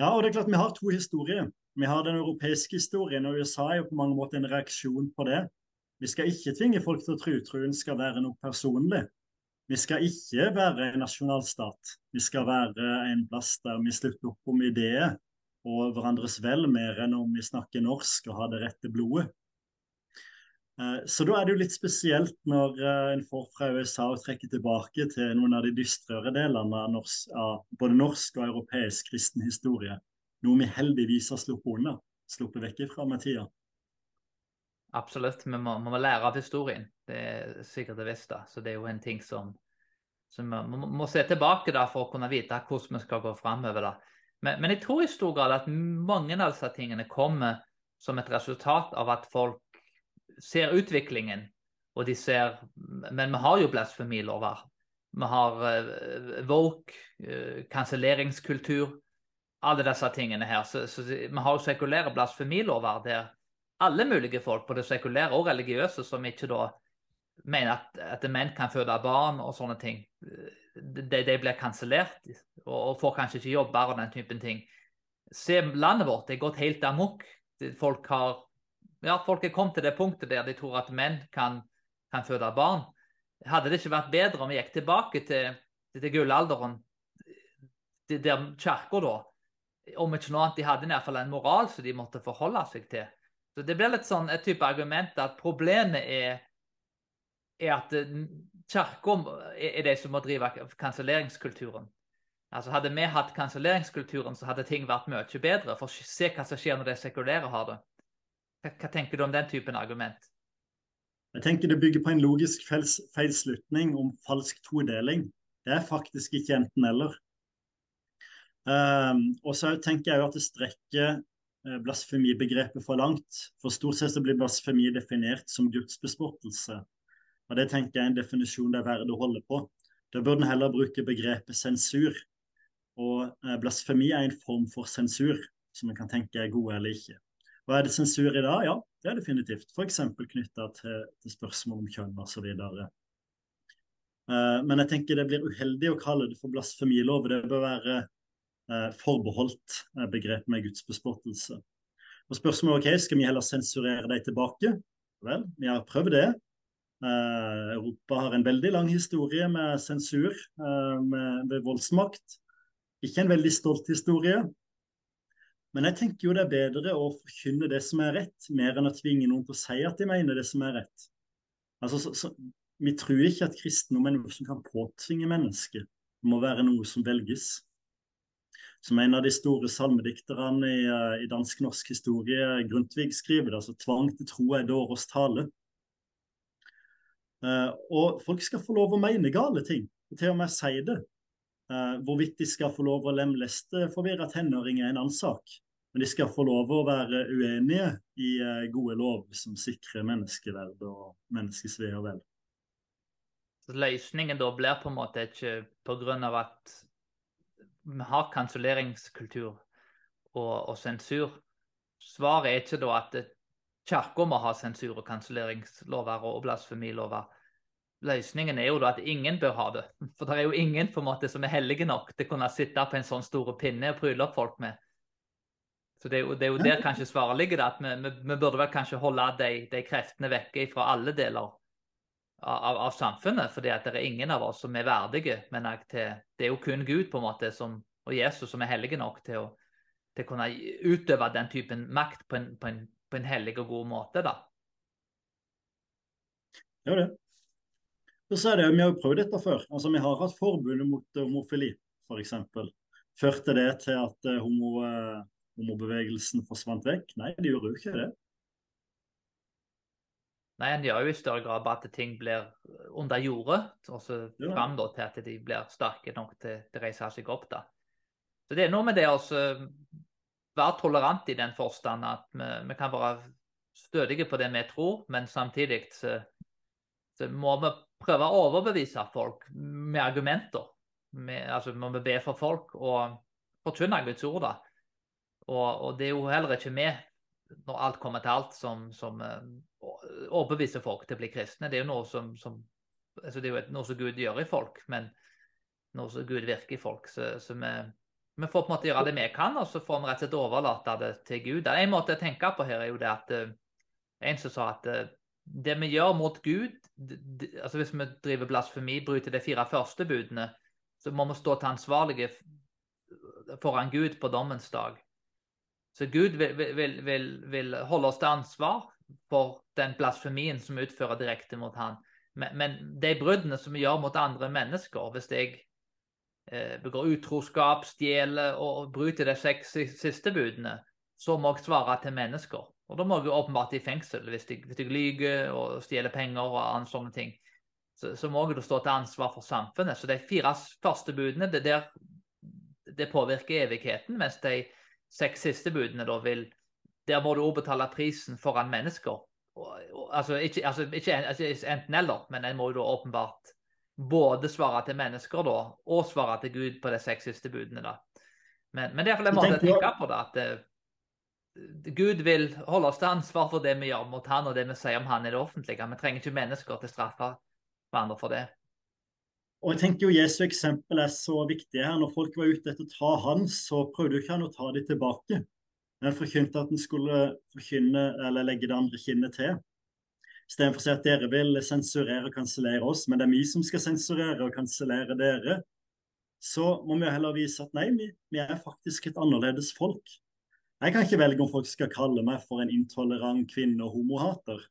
Ja, og det er klart vi har to historier. Vi har den europeiske historien, og USA er jo på mange måter en reaksjon på det. Vi skal ikke tvinge folk til å tro troen skal være noe personlig. Vi skal ikke være en nasjonalstat. Vi skal være en plass der vi slutter opp om ideer og hverandres vel mer enn om vi snakker norsk og har det rette blodet. Eh, så da er det jo litt spesielt når eh, en får fra USA å trekke tilbake til noen av de dystrere delene av, norsk, av både norsk og europeisk kristen historie. Noe vi heldigvis har sluppet unna, sluppet vekk fra med tida. Absolutt, vi må, må, lære av historien. Det er sikkert det visste. Så det er jo en ting som, som vi må, må, se tilbake da for å kunne vite hvordan vi skal gå framover. Men, men jeg tror i stor grad at mange av disse tingene kommer som et resultat av at folk ser utviklingen, og de ser Men vi har jo blasfemilover. Vi har uh, woke, uh, kanselleringskultur, alle disse tingene her. Så, så vi har jo sekulære blasfemilover der alle mulige folk, både sekulære og religiøse, som ikke da mener at, at menn kan føde barn og sånne ting, de, de blir kansellert og, og, får kanskje ikke jobber og den typen ting. Se, landet vårt det er gått helt amok. Folk har ja, folk er kommet til det punktet der de tror at menn kan, kan føde barn. Hadde det ikke vært bedre om vi gikk tilbake til, til, til gullalderen, der kirka da, om ikke noe annet, de hadde i hvert fall en moral som de måtte forholde seg til. Så Det blir litt sånn et type argument at problemet er, er at eh, kirka er de som må drive kanselleringskulturen. Altså Hadde vi hatt kanselleringskulturen, så hadde ting vært mye bedre. For se hva som skjer når de sekulære har det. Hva, hva, tenker du om den typen argument? Jeg tenker Det bygger på en logisk feilslutning om falsk todeling. Det er faktisk ikke enten-eller. Um, og så tenker jeg at det strekker uh, blasfemibegrepet for langt. For stort sett så blir blasfemi definert som gudsbespottelse. Og Det tenker jeg er en definisjon det er verdt å holde på. Da burde en heller bruke begrepet sensur. Og eh, blasfemi er en form for sensur, som en kan tenke er god eller ikke. Hva er det sensur i dag? Ja, det er definitivt. F.eks. knytta til, til spørsmål om kjønn osv. Eh, men jeg tenker det blir uheldig å kalle det for blasfemilov. Det bør være uh, forbeholdt begrepet begrep med gudsbespottelse. Og spørsmålet ok, skal vi heller sensurere dem tilbake? Vel, vi har prøvd det. Uh, Europa har en veldig lang historie med sensur med, med voldsmakt. Ikke en veldig stolt historie. Men jeg tenker jo det er bedre å forkynne det som er rett, mer enn å tvinge noen til å si at de mener det som er rett. Altså, så, så, vi tror ikke at kristendom er noe som kan påtvinge mennesket. Det må være noe som velges. Som en av de store salmedikterne i, eh, i dansk-norsk historie, Grundtvig, skriver det, altså tvang til tro er dårers tale. Uh, og folk skal få lov å mene gale ting, og til og med si det. Uh, hvorvidt de skal få lov å lemleste forvirra tenåringer, er en annen sak. Men de skal få lov å være uenige i uh, gode lov som sikrer menneskeverd og menneskets ve og vel. Så Løsningen da blir på en måte ikke pga. at vi har kanselleringskultur og, og, sensur. Svaret er ikke da at kirka må ha sensur og kanselleringslover og blasfemilover. Løsningen er jo da at ingen bør ha det. For det er jo ingen på en måte som er hellige nok til å kunne sitte på en sånn stor pinne og pryle opp folk med. Så Det er jo, det er jo der kanskje svaret ligger. at vi, vi, vi, burde vel kanskje holde de, de kreftene vekke fra alle deler av, av, samfunnet. fordi det er ingen av oss som er verdige. Men til, det er jo kun Gud på en måte som, og Jesus som er hellige nok til å, til kunne utøve den typen makt på en, på en, på en hellig og god måte. da. Ja, det. Og så er det, Vi har jo prøvd dette før. Altså, Vi har hatt forbudet mot homofili, f.eks. Førte det til at uh, homo, uh, homobevegelsen forsvant vekk? Nei, det gjorde jo ikke det. Nei, en gjør jo i større grad bare at ting blir under jordet, og så ja. fram til at de blir sterke nok til å reise seg opp. da. Så Det er noe med det å være tolerant i den forstand at vi, vi, kan være stødige på det vi tror, men samtidig så, så må vi prøve å overbevise folk med argumenter. Med, altså må vi be for folk og forkynne Guds ord. da. Og, og, det er jo heller ikke vi, når alt kommer til alt, som, som uh, overbeviser folk til å bli kristne. Det er jo noe som, som altså det er jo noe som Gud gjør i folk, men noe som Gud virker i folk. Så, så vi, vi, får på en måte gjøre det vi kan, og så får vi rett og slett overlate det til Gud. En måte å tenke på her er jo det at uh, en som sa at uh, det vi gjør mot Gud altså Hvis vi driver blasfemi, bryter de fire første budene, så må vi stå til ansvarlige foran Gud på dommens dag. Så Gud vil, vil, vil, vil holde oss til ansvar for den blasfemien som vi utfører direkte mot han. Men, men, de bruddene som vi gjør mot andre mennesker, hvis jeg eh, begår utroskap, stjeler og bryter de seks siste budene, så må jeg svare til mennesker. Og da må jeg åpenbart i fengsel hvis jeg, hvis jeg lyver og stjeler penger og andre sånne ting. Så, så må jeg da stå til ansvar for samfunnet. Så de fire første budene, det, der, det påvirker evigheten. Mens de seks siste budene da vil Der må du òg betale prisen foran mennesker. Og, og, altså ikke, altså, ikke altså, enten eller, men en må jo da åpenbart både svare til mennesker da, og svare til Gud på de seks siste budene. da. Men, men det er iallfall en måte å tenke på det. at eh, Gud vil holde oss til ansvar for det vi gjør mot han og det vi sier om han i det offentlige. Vi trenger ikke mennesker til å straffe hverandre for det. Og jeg tenker jo Jesu eksempel er så viktig her. Når folk var ute etter å ta han, så prøvde jo ikke han å ta dem tilbake. Han forkynte at han skulle forkynne, eller legge det andre kinnet til. Istedenfor å si at dere vil sensurere og kansellere oss, men det er vi som skal sensurere og kansellere dere, så må vi heller vise at nei, vi, vi er faktisk et annerledes folk. Jeg kan ikke velge om folk skal kalle meg for en intolerant kvinne- og homohater.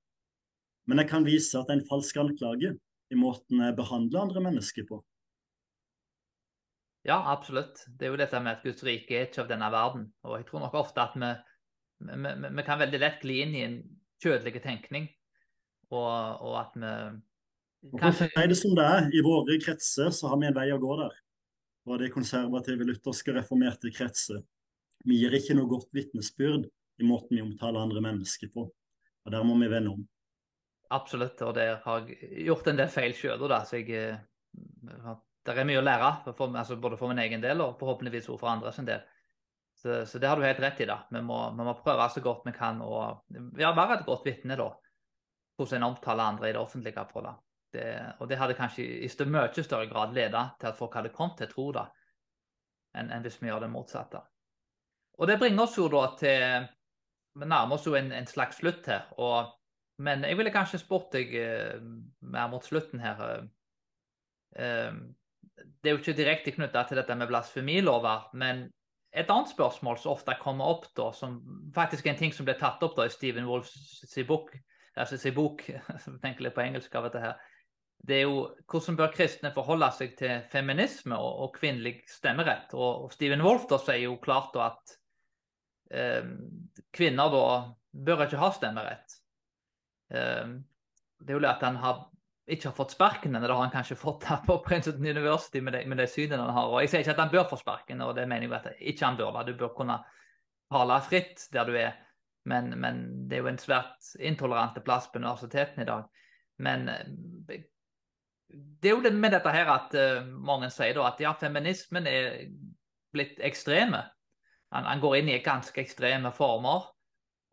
Men jeg kan vise at det er en falsk anklage i måten jeg behandler andre mennesker på. Ja, absolutt. Det er jo dette med at Guds rike er ikke av denne verden. Og jeg tror nok ofte at vi, vi, vi kan veldig lett gli inn i en kjødelig tenkning. Og, og at vi kanskje... For å si det som det er, I våre kretser så har vi en vei å gå der. Og det konservative, lutherske, reformerte kretser. Vi gir ikke noe godt vitnesbyrd i måten vi omtaler andre mennesker på. Og Der må vi vende om. Absolutt, og der har jeg gjort en del feil sjøl. Så jeg, eh, det er mye å lære, for, altså både for min egen del og forhåpentligvis også for andres del. Så, så, det har du helt rett i. da. Vi må, vi må prøve så godt vi kan å ja, være et godt vitne da, hvordan en omtaler andre i det offentlige på det. det. Og det hadde kanskje i mye større grad ledet til at folk hadde kommet til tro det, enn, en hvis vi gjør det motsatte. Og det bringer oss jo da til Vi nærmer oss jo en, en slags slutt her. Og, men jeg ville kanskje spurt deg eh, mer mot slutten her. Eh, eh, det er jo ikke direkte knytta til dette med blasfemilover, men et annet spørsmål som ofte kommer opp, da, som faktisk er en ting som ble tatt opp da i Stephen Wolfs bok, altså sin bok, tenker litt på engelsk av dette her, det er jo hvordan bør kristne forholde seg til feminisme og, og kvinnelig stemmerett. Og, og Stephen Wolff da sier jo klart da at eh, kvinner da bør ikke ha stemmerett. Eh, det er jo det at han har, ikke har fått sparken, eller det har han kanskje fått her på Princeton University med de, med de synene han har. Og Jeg sier ikke at han bør få sparken, og det mener jeg at ikke han bør. da. Du bør kunne tale fritt der du er, men, men det er jo en svært intolerante plass på universitetene i dag. Men eh, det er jo det med dette her at uh, mange sier da at ja, feminismen er blitt ekstreme. Han, han, går inn i ganske ekstreme former.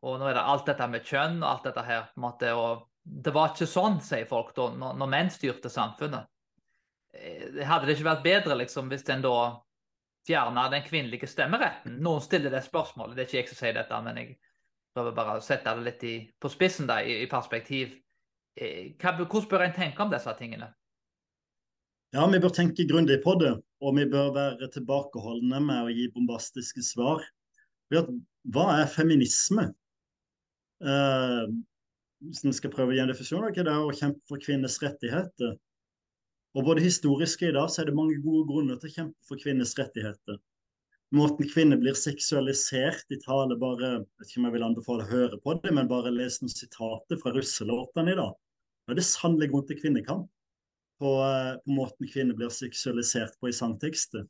Og nå er det alt dette med kjønn og alt dette her. på en måte, og Det var ikke sånn, sier folk, da, når, når menn styrte samfunnet. Eh, hadde det ikke vært bedre liksom, hvis en da fjerna den kvinnelige stemmeretten? Noen stiller det spørsmålet, det er ikke jeg som sier dette, men jeg prøver bare å sette det litt i, på spissen da, i, i perspektiv. Eh, hva, hvordan bør en tenke om disse tingene? Ja, vi bør tenke grundig på det, og vi bør være tilbakeholdne med å gi bombastiske svar. Hva er feminisme? Uh, hvis en skal prøve å gi en definisjon, er det å kjempe for kvinners rettigheter. Og både historisk og i dag så er det mange gode grunner til å kjempe for kvinners rettigheter. Måten kvinner blir seksualisert i tale bare jeg vet ikke om jeg vil anbefale å høre på det, men bare les noen sitater fra russelåtene i dag. Da er det sannelig grunn til kvinnekamp på, eh, på, måten kvinner blir seksualisert på i sangtekster.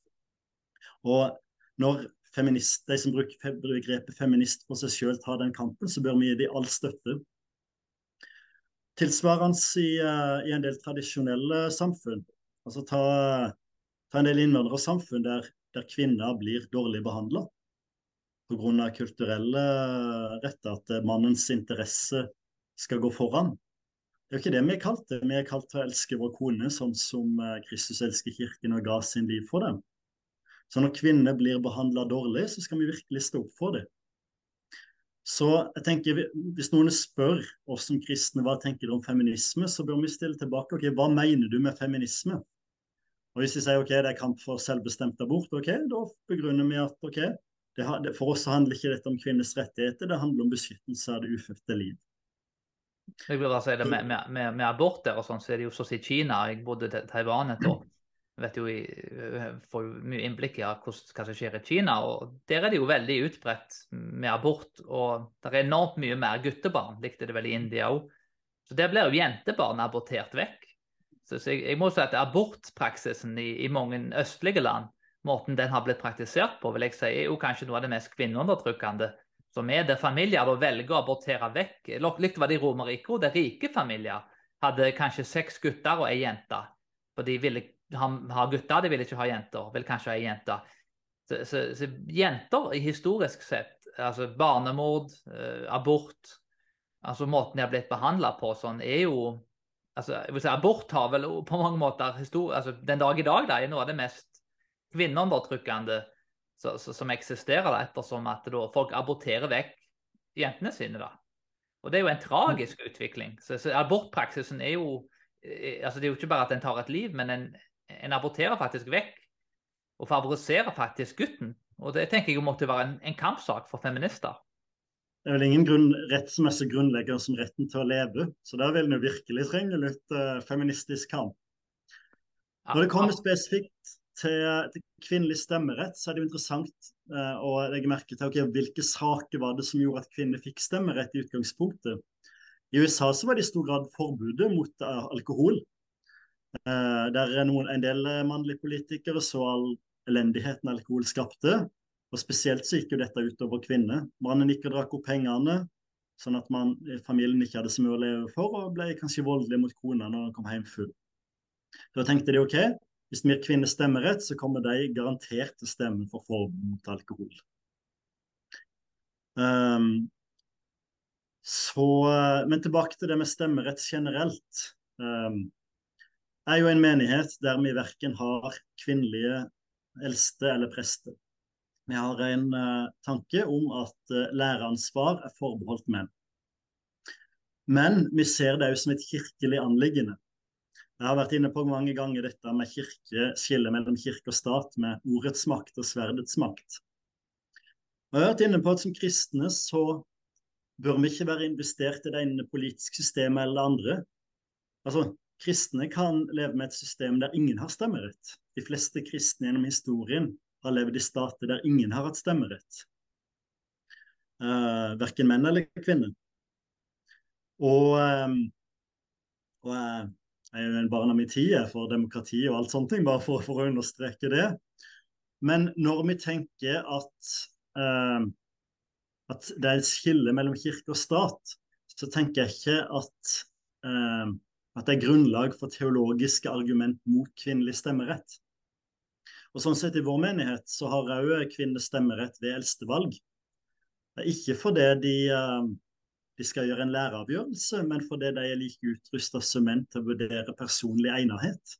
Og når de som bruker begrepet feminist for seg selv tar den kampen, så bør vi gi dem all støtte. Tilsvarende i, uh, i en del tradisjonelle samfunn. Altså ta, ta en del innvandrersamfunn der, der kvinner blir dårlig behandla pga. kulturelle retter, at mannens interesse skal gå foran. Det er jo ikke det vi er kalt det. Vi er kalt til å elske vår kone sånn som eh, Kristus elsker kirken og ga sin liv for dem. Så når kvinner blir behandla dårlig, så skal vi virkelig stå opp for det. Så jeg tenker, Hvis noen spør oss som kristne hva tenker du om feminisme, så bør vi stille tilbake ok, hva mener du med feminisme. Og Hvis vi sier ok, det er kamp for selvbestemt abort, ok, da begrunner vi at ok, det, for oss handler ikke dette om kvinners rettigheter, det handler om beskyttelse av det ufødte liv. Jeg vil bare si det Med, med, med, med aborter og sånn, så er det jo så i Kina. Jeg bodde i Taiwan et år vet jo, jeg får mye innblikk i hva som skjer i Kina. og Der er det jo veldig utbredt med abort. Og det er enormt mye mer guttebarn, likte det vel i India òg. Så der blir jo jentebarn abortert vekk. Så, jeg, jeg, må si at abortpraksisen i, i, mange østlige land, måten den har blitt praktisert på, vil jeg si, er jo kanskje noe av det mest kvinneundertrykkende som er der familier da velger å abortere vekk. Likt var det i Romerriket, der rike familier hadde kanskje seks gutter og ei jente. For de ville ha, ha, gutter, de ville ikke ha jenter. Vil kanskje ha ei jente. Så, så, så, jenter historisk sett, altså barnemord, eh, abort altså Måten de har blitt behandla på sånn, er jo altså, si, Abort har vel på mange måter altså, Den dag i dag da, er noe av det mest kvinneundertrykkende som eksisterer, da, ettersom at da, folk aborterer vekk jentene sine. da. Og Det er jo en tragisk utvikling. Så, så Abortpraksisen er jo eh, altså Det er jo ikke bare at en tar et liv, men en, en aborterer faktisk vekk og favoriserer faktisk gutten. Og det tenker jeg måtte være en, en kampsak for feminister. Det er vel ingen grunn, rett som er så grunnleggende som retten til å leve. Så der vil vi virkelig trenge litt uh, feministisk kamp. Når det kommer spesifikt til, til, kvinnelig stemmerett, så er det jo interessant uh, å legge merke til okay, hvilke saker var det som gjorde at kvinner fikk stemmerett i utgangspunktet. I USA så var det i stor grad forbudet mot uh, alkohol. Uh, der er noen, en del eh, mannlige politikere så all elendigheten alkohol skapte. Og Spesielt så gikk jo dette utover kvinner. Mannen gikk og drakk opp pengene, sånn at man, familien ikke hadde så mye å leve for, og ble kanskje voldelig mot kona når han kom hjem full. Da tenkte de ok, hvis vi kvinner stemmerett, så kommer de garantert til å stemme for forbud mot alkohol. Um, så, eh, men tilbake til det med stemmerett generelt. Um, er jo en menighet der vi verken har kvinnelige eldste eller prester. Vi har en uh, tanke om at uh, læreansvar er forbeholdt menn. Men vi ser det òg som et kirkelig anliggende. Jeg har vært inne på mange ganger dette med kirke, skillet mellom kirke og stat, med ordets makt og sverdets makt. Og jeg har vært inne på at Som kristne så bør vi ikke være investert i det ene politiske systemet eller det andre. Altså, Kristne kan leve med et system der ingen har stemmerett. De fleste kristne gjennom historien har levd i stater der ingen har hatt stemmerett. Uh, eh, verken menn eller kvinner. Og, um, og jeg, jeg er jo en barn av min tid for demokrati og alt sånt, bare for, for, å understreke det. Men når vi tenker at, uh, at det er et skille mellom kirke og stat, så tenker jeg ikke at at det er grunnlag for teologiske argument mot kvinnelig stemmerett. Og sånn sett I vår menighet så har òg kvinner stemmerett ved eldstevalg. Det ikke fordi de, eh, de skal gjøre en læreavgjørelse, men fordi de er like utrusta som menn til å vurdere personlig egnethet.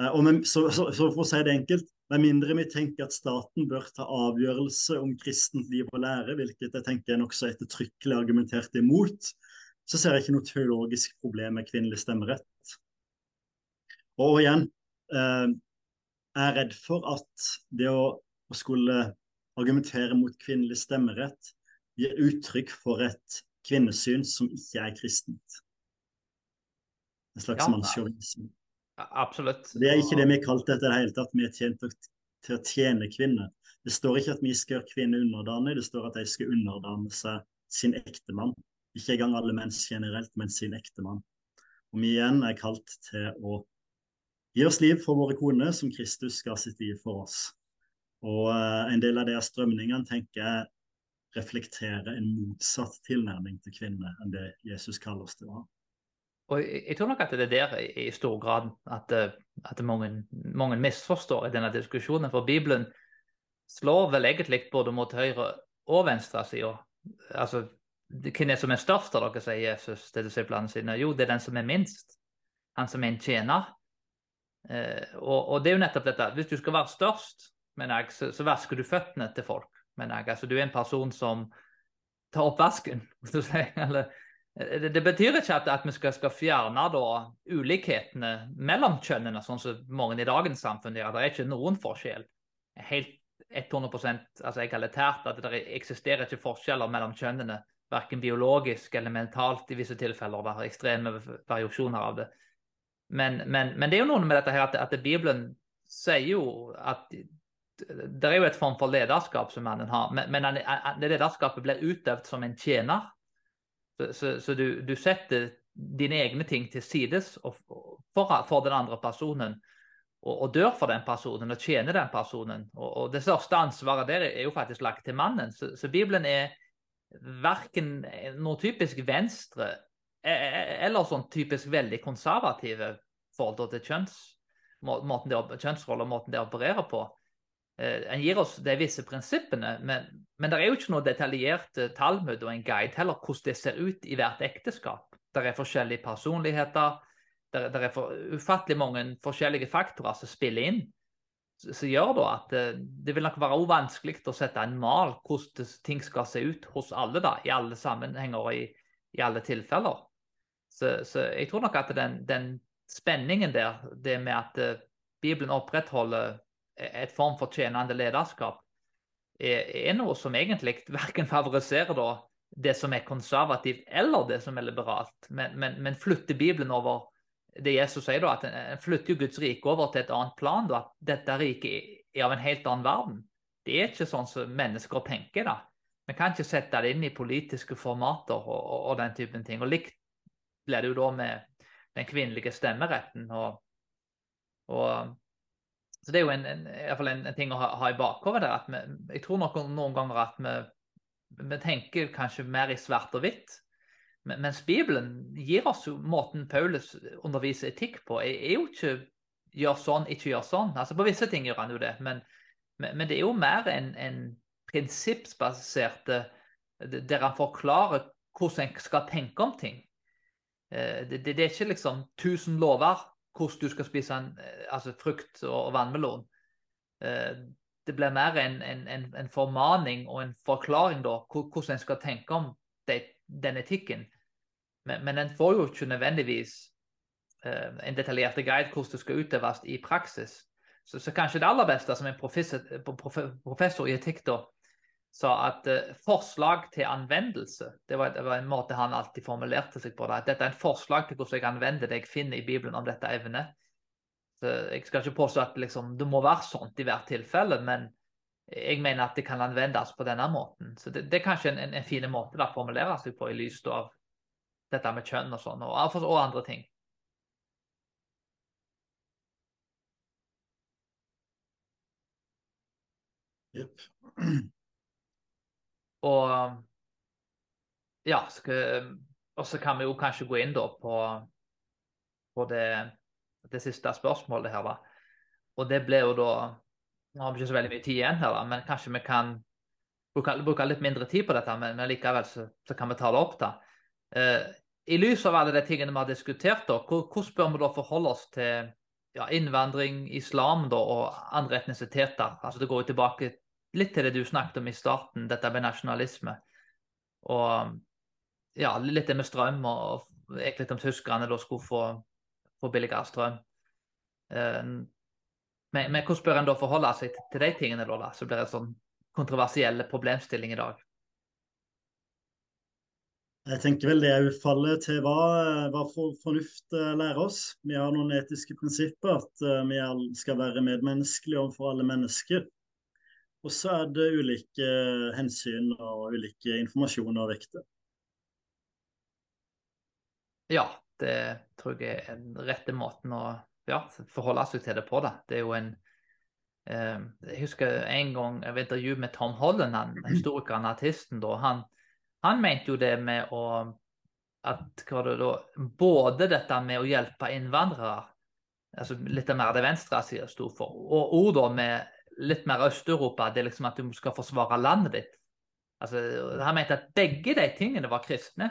Eh, med, så, så, så, for å si det enkelt, med mindre vi tenker at staten bør ta avgjørelse om kristent liv og lære, hvilket jeg tenker er nokså ettertrykkelig argumentert imot, så ser jeg ikke noe teologisk problem med kvinnelig stemmerett. Og igjen, eh, er redd for at det å, å skulle argumentere mot kvinnelig stemmerett gir uttrykk for et kvinnesyn som ikke er kristent. En slags ja, mannssjåvinisme. Absolutt. Det er ikke det vi har kalt dette i det hele tatt. Vi er tjent til å tjene kvinner. Det står ikke at vi skal gjøre kvinner underdanige, det står at de skal underdane seg sin ektemann. Ikke engang alle menn generelt, men sin ektemann. Og vi igjen er kalt til å Gi oss liv for våre koner, som Kristus ga sitt liv for oss. Og uh, En del av de strømningene tenker jeg reflekterer en motsatt tilnærming til kvinner enn det Jesus kaller oss til å ha. Og Jeg tror nok at det er der i stor grad at, eh, at mange, mange, misforstår i denne diskusjonen. For Bibelen slår vel egentlig både mot høyre og venstre side. Altså, hvem er som er størst av dere, sier Jesus til disiplene sine. Jo, det er den som er minst. Han som er en tjener. Eh, og, og, det er jo nettopp dette. Hvis du skal være størst, jeg, så, så vasker du føttene til folk. jeg. Altså, du er en person som tar opp vasken. Eller, det, det, betyr ikke at, at vi skal, skal fjerne da, ulikhetene mellom kjønnene, sånn som mange i dagens samfunn gjør. Det er ikke noen forskjell. Helt 100% altså egalitært. At det eksisterer ikke forskjeller mellom kjønnene. Verken biologisk eller mentalt i visse tilfeller. Det er ekstreme variasjoner av det. Men, men, men, det er jo noe med dette her at, at Bibelen sier jo at det er jo et form for lederskap som mannen har, men, men det lederskapet blir utøvd som en tjener. Så, så, så du, du, setter dine egne ting til sides for, for, den andre personen. Og, og, dør for den personen og tjener den personen. Og, og det største ansvaret der er jo faktisk lagt til mannen. Så, så Bibelen er verken noe typisk venstre eller sånn typisk veldig konservative forhold til kjønns, måten de, kjønnsroller og måten de opererer på. Eh, en gir oss de visse prinsippene, men, men det er jo ikke noe detaljert Talmud og en guide heller hvordan det ser ut i hvert ekteskap. Det er forskjellige personligheter, det er, er for, ufattelig mange forskjellige faktorer som spiller inn. Som gjør da at det, eh, det vil nok være vanskelig å sette en mal hvordan ting skal se ut hos alle, da, i alle sammenhenger og i, i alle tilfeller. Så, så, jeg tror nok at den, den, spenningen der, det med at uh, Bibelen opprettholder et form for tjenende lederskap, er, er, noe som egentlig verken favoriserer da, det som er konservativt eller det som er liberalt, men, men, men flytter Bibelen over det Jesus sier da, at en flytter Guds rike over til et annet plan. da, at Dette riket er av en helt annen verden. Det er ikke sånn som mennesker tenker. da. Vi kan ikke sette det inn i politiske formater og, og, og den typen ting. Og likt blir det jo da med den kvinnelige stemmeretten. Og, og, så det er jo en, en, en, en ting å ha, ha i bakhodet der. at vi, Jeg tror nok noen ganger at vi, vi tenker kanskje mer i svart og hvitt. Mens Bibelen gir oss jo måten Paulus underviser etikk på, er, er jo ikke gjør sånn, ikke gjør sånn. Altså På visse ting gjør han jo det, men, men det er jo mer en, en prinsippsbasert der han forklarer hvordan en skal tenke om ting. Eh, det, det, det, er ikke liksom 1000 lover hvordan du skal spise en, eh, altså frukt og vannmelon. Eh, det blir mer en, en, en, formaning og en forklaring da, hvordan en skal tenke om det, den etikken. Men, men en får jo ikke nødvendigvis en detaljert guide hvordan det skal utøves i praksis. Så, så, kanskje det aller beste som en professor, professor i etikk da, sa at uh, forslag til anvendelse det var, det var, en måte han alltid formulerte seg på. Da. At dette er en forslag til hvordan jeg anvender det jeg finner i Bibelen om dette evnet. Så Jeg skal ikke påstå at liksom, det må være sånt i hvert tilfelle, men jeg mener at det kan anvendes på denne måten. Så Det, det er kanskje en, en, en fin måte å formulere seg på i lys av dette med kjønn og sånn, og, og andre ting. Yep. Og ja, og så kan vi jo kanskje gå inn da på, på det, det, siste spørsmålet her, da. og det ble jo da Nå har vi ikke så veldig mye tid igjen her, da, men kanskje vi kan bruke, bruke litt mindre tid på dette, men likevel så, så kan vi ta det opp. da. Eh, I lys av alle de tingene vi har diskutert, da, hvordan bør vi da forholde oss til ja, innvandring, islam da, og andre etnisiteter? Altså Det går jo tilbake litt til det du snakket om i starten, dette med nasjonalisme. Og ja, litt det med strøm, og egentlig litt om tyskerne da skulle få, få billigere strøm. Eh, men, men, hvordan bør en da forholde seg til, til de tingene, da, så blir det en sånn kontroversiell problemstilling i dag? Jeg tenker vel det er utfallet til hva, hva for, fornuft eh, lærer oss. Vi har noen etiske prinsipper, at uh, vi skal være medmenneskelige overfor alle mennesker. Og så er det ulike hensyn og ulike informasjoner å vekte. Ja, det tror jeg er den rette måten å ja, forholde seg til det på. Da. Det er jo en eh, Jeg husker en gang jeg intervju med Tom Holland, han, historikeren og artisten. da, han, han, mente jo det med å at det da, Både dette med å hjelpe innvandrere, altså litt mer det venstresida sto for, og ord med litt mer Øst-Europa, det er liksom at du skal forsvare landet ditt. Altså, Han mente at begge de tingene var kristne.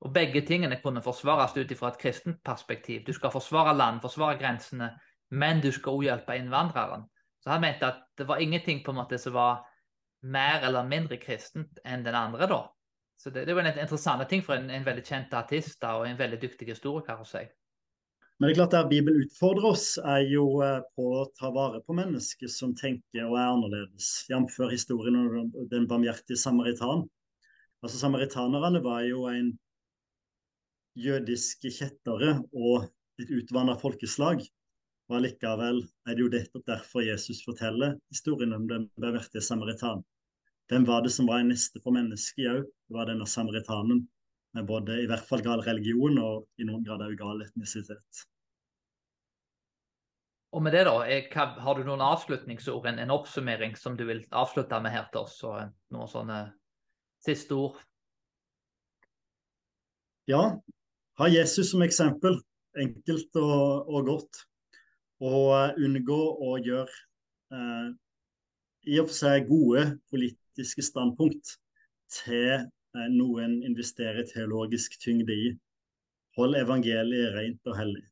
Og begge tingene kunne forsvares ut fra et kristent perspektiv. Du skal forsvare land, forsvare grensene, men du skal òg hjelpe innvandreren. Så han mente at det var ingenting på en måte som var mer eller mindre kristent enn den andre, da. Så det, det var en interessant ting for en, en veldig kjent artist da, og en veldig dyktig historiker å si. Men det er klart der Bibelen utfordrer oss, er jo eh, på å ta vare på mennesker som tenker og er annerledes. Jf. historien om den barmhjertige samaritan. Altså Samaritanerne var jo en jødiske kjettere og et utvanna folkeslag. Og allikevel er det jo nettopp derfor Jesus forteller historien om den barmhjertige samaritan. Hvem var det som var en neste for mennesket òg? Det var denne samaritanen med både i hvert fall gal religion og i noen grad òg gal etnisitet. Og med det da, Har du noen avslutningsord, en, en, oppsummering som du vil avslutte med her til oss? og Noen sånne siste ord? Ja, ha Jesus som eksempel, enkelt og, og godt. Og uh, unngå å gjøre uh, i og for seg gode politiske standpunkt til uh, noen investerer teologisk tyngde i. Hold evangeliet rent og hellig.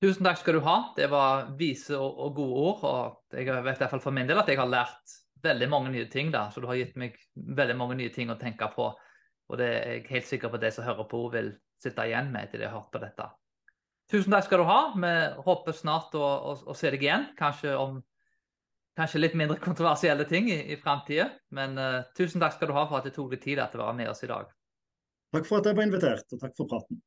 Tusen takk skal du ha. Det var vise og, og gode ord. og Jeg vet i hvert fall for min del at jeg har lært veldig mange nye ting. da, Så du har gitt meg veldig mange nye ting å tenke på. Og det er jeg helt sikker på at de som hører på, vil sitte igjen med etter de har hørt på dette. Tusen takk skal du ha. Vi håper snart å, å, å se deg igjen. Kanskje om kanskje litt mindre kontroversielle ting i, i framtida. Men uh, tusen takk skal du ha for at du tok deg tid til å være med oss i dag. Takk for at jeg ble invitert, og takk for praten.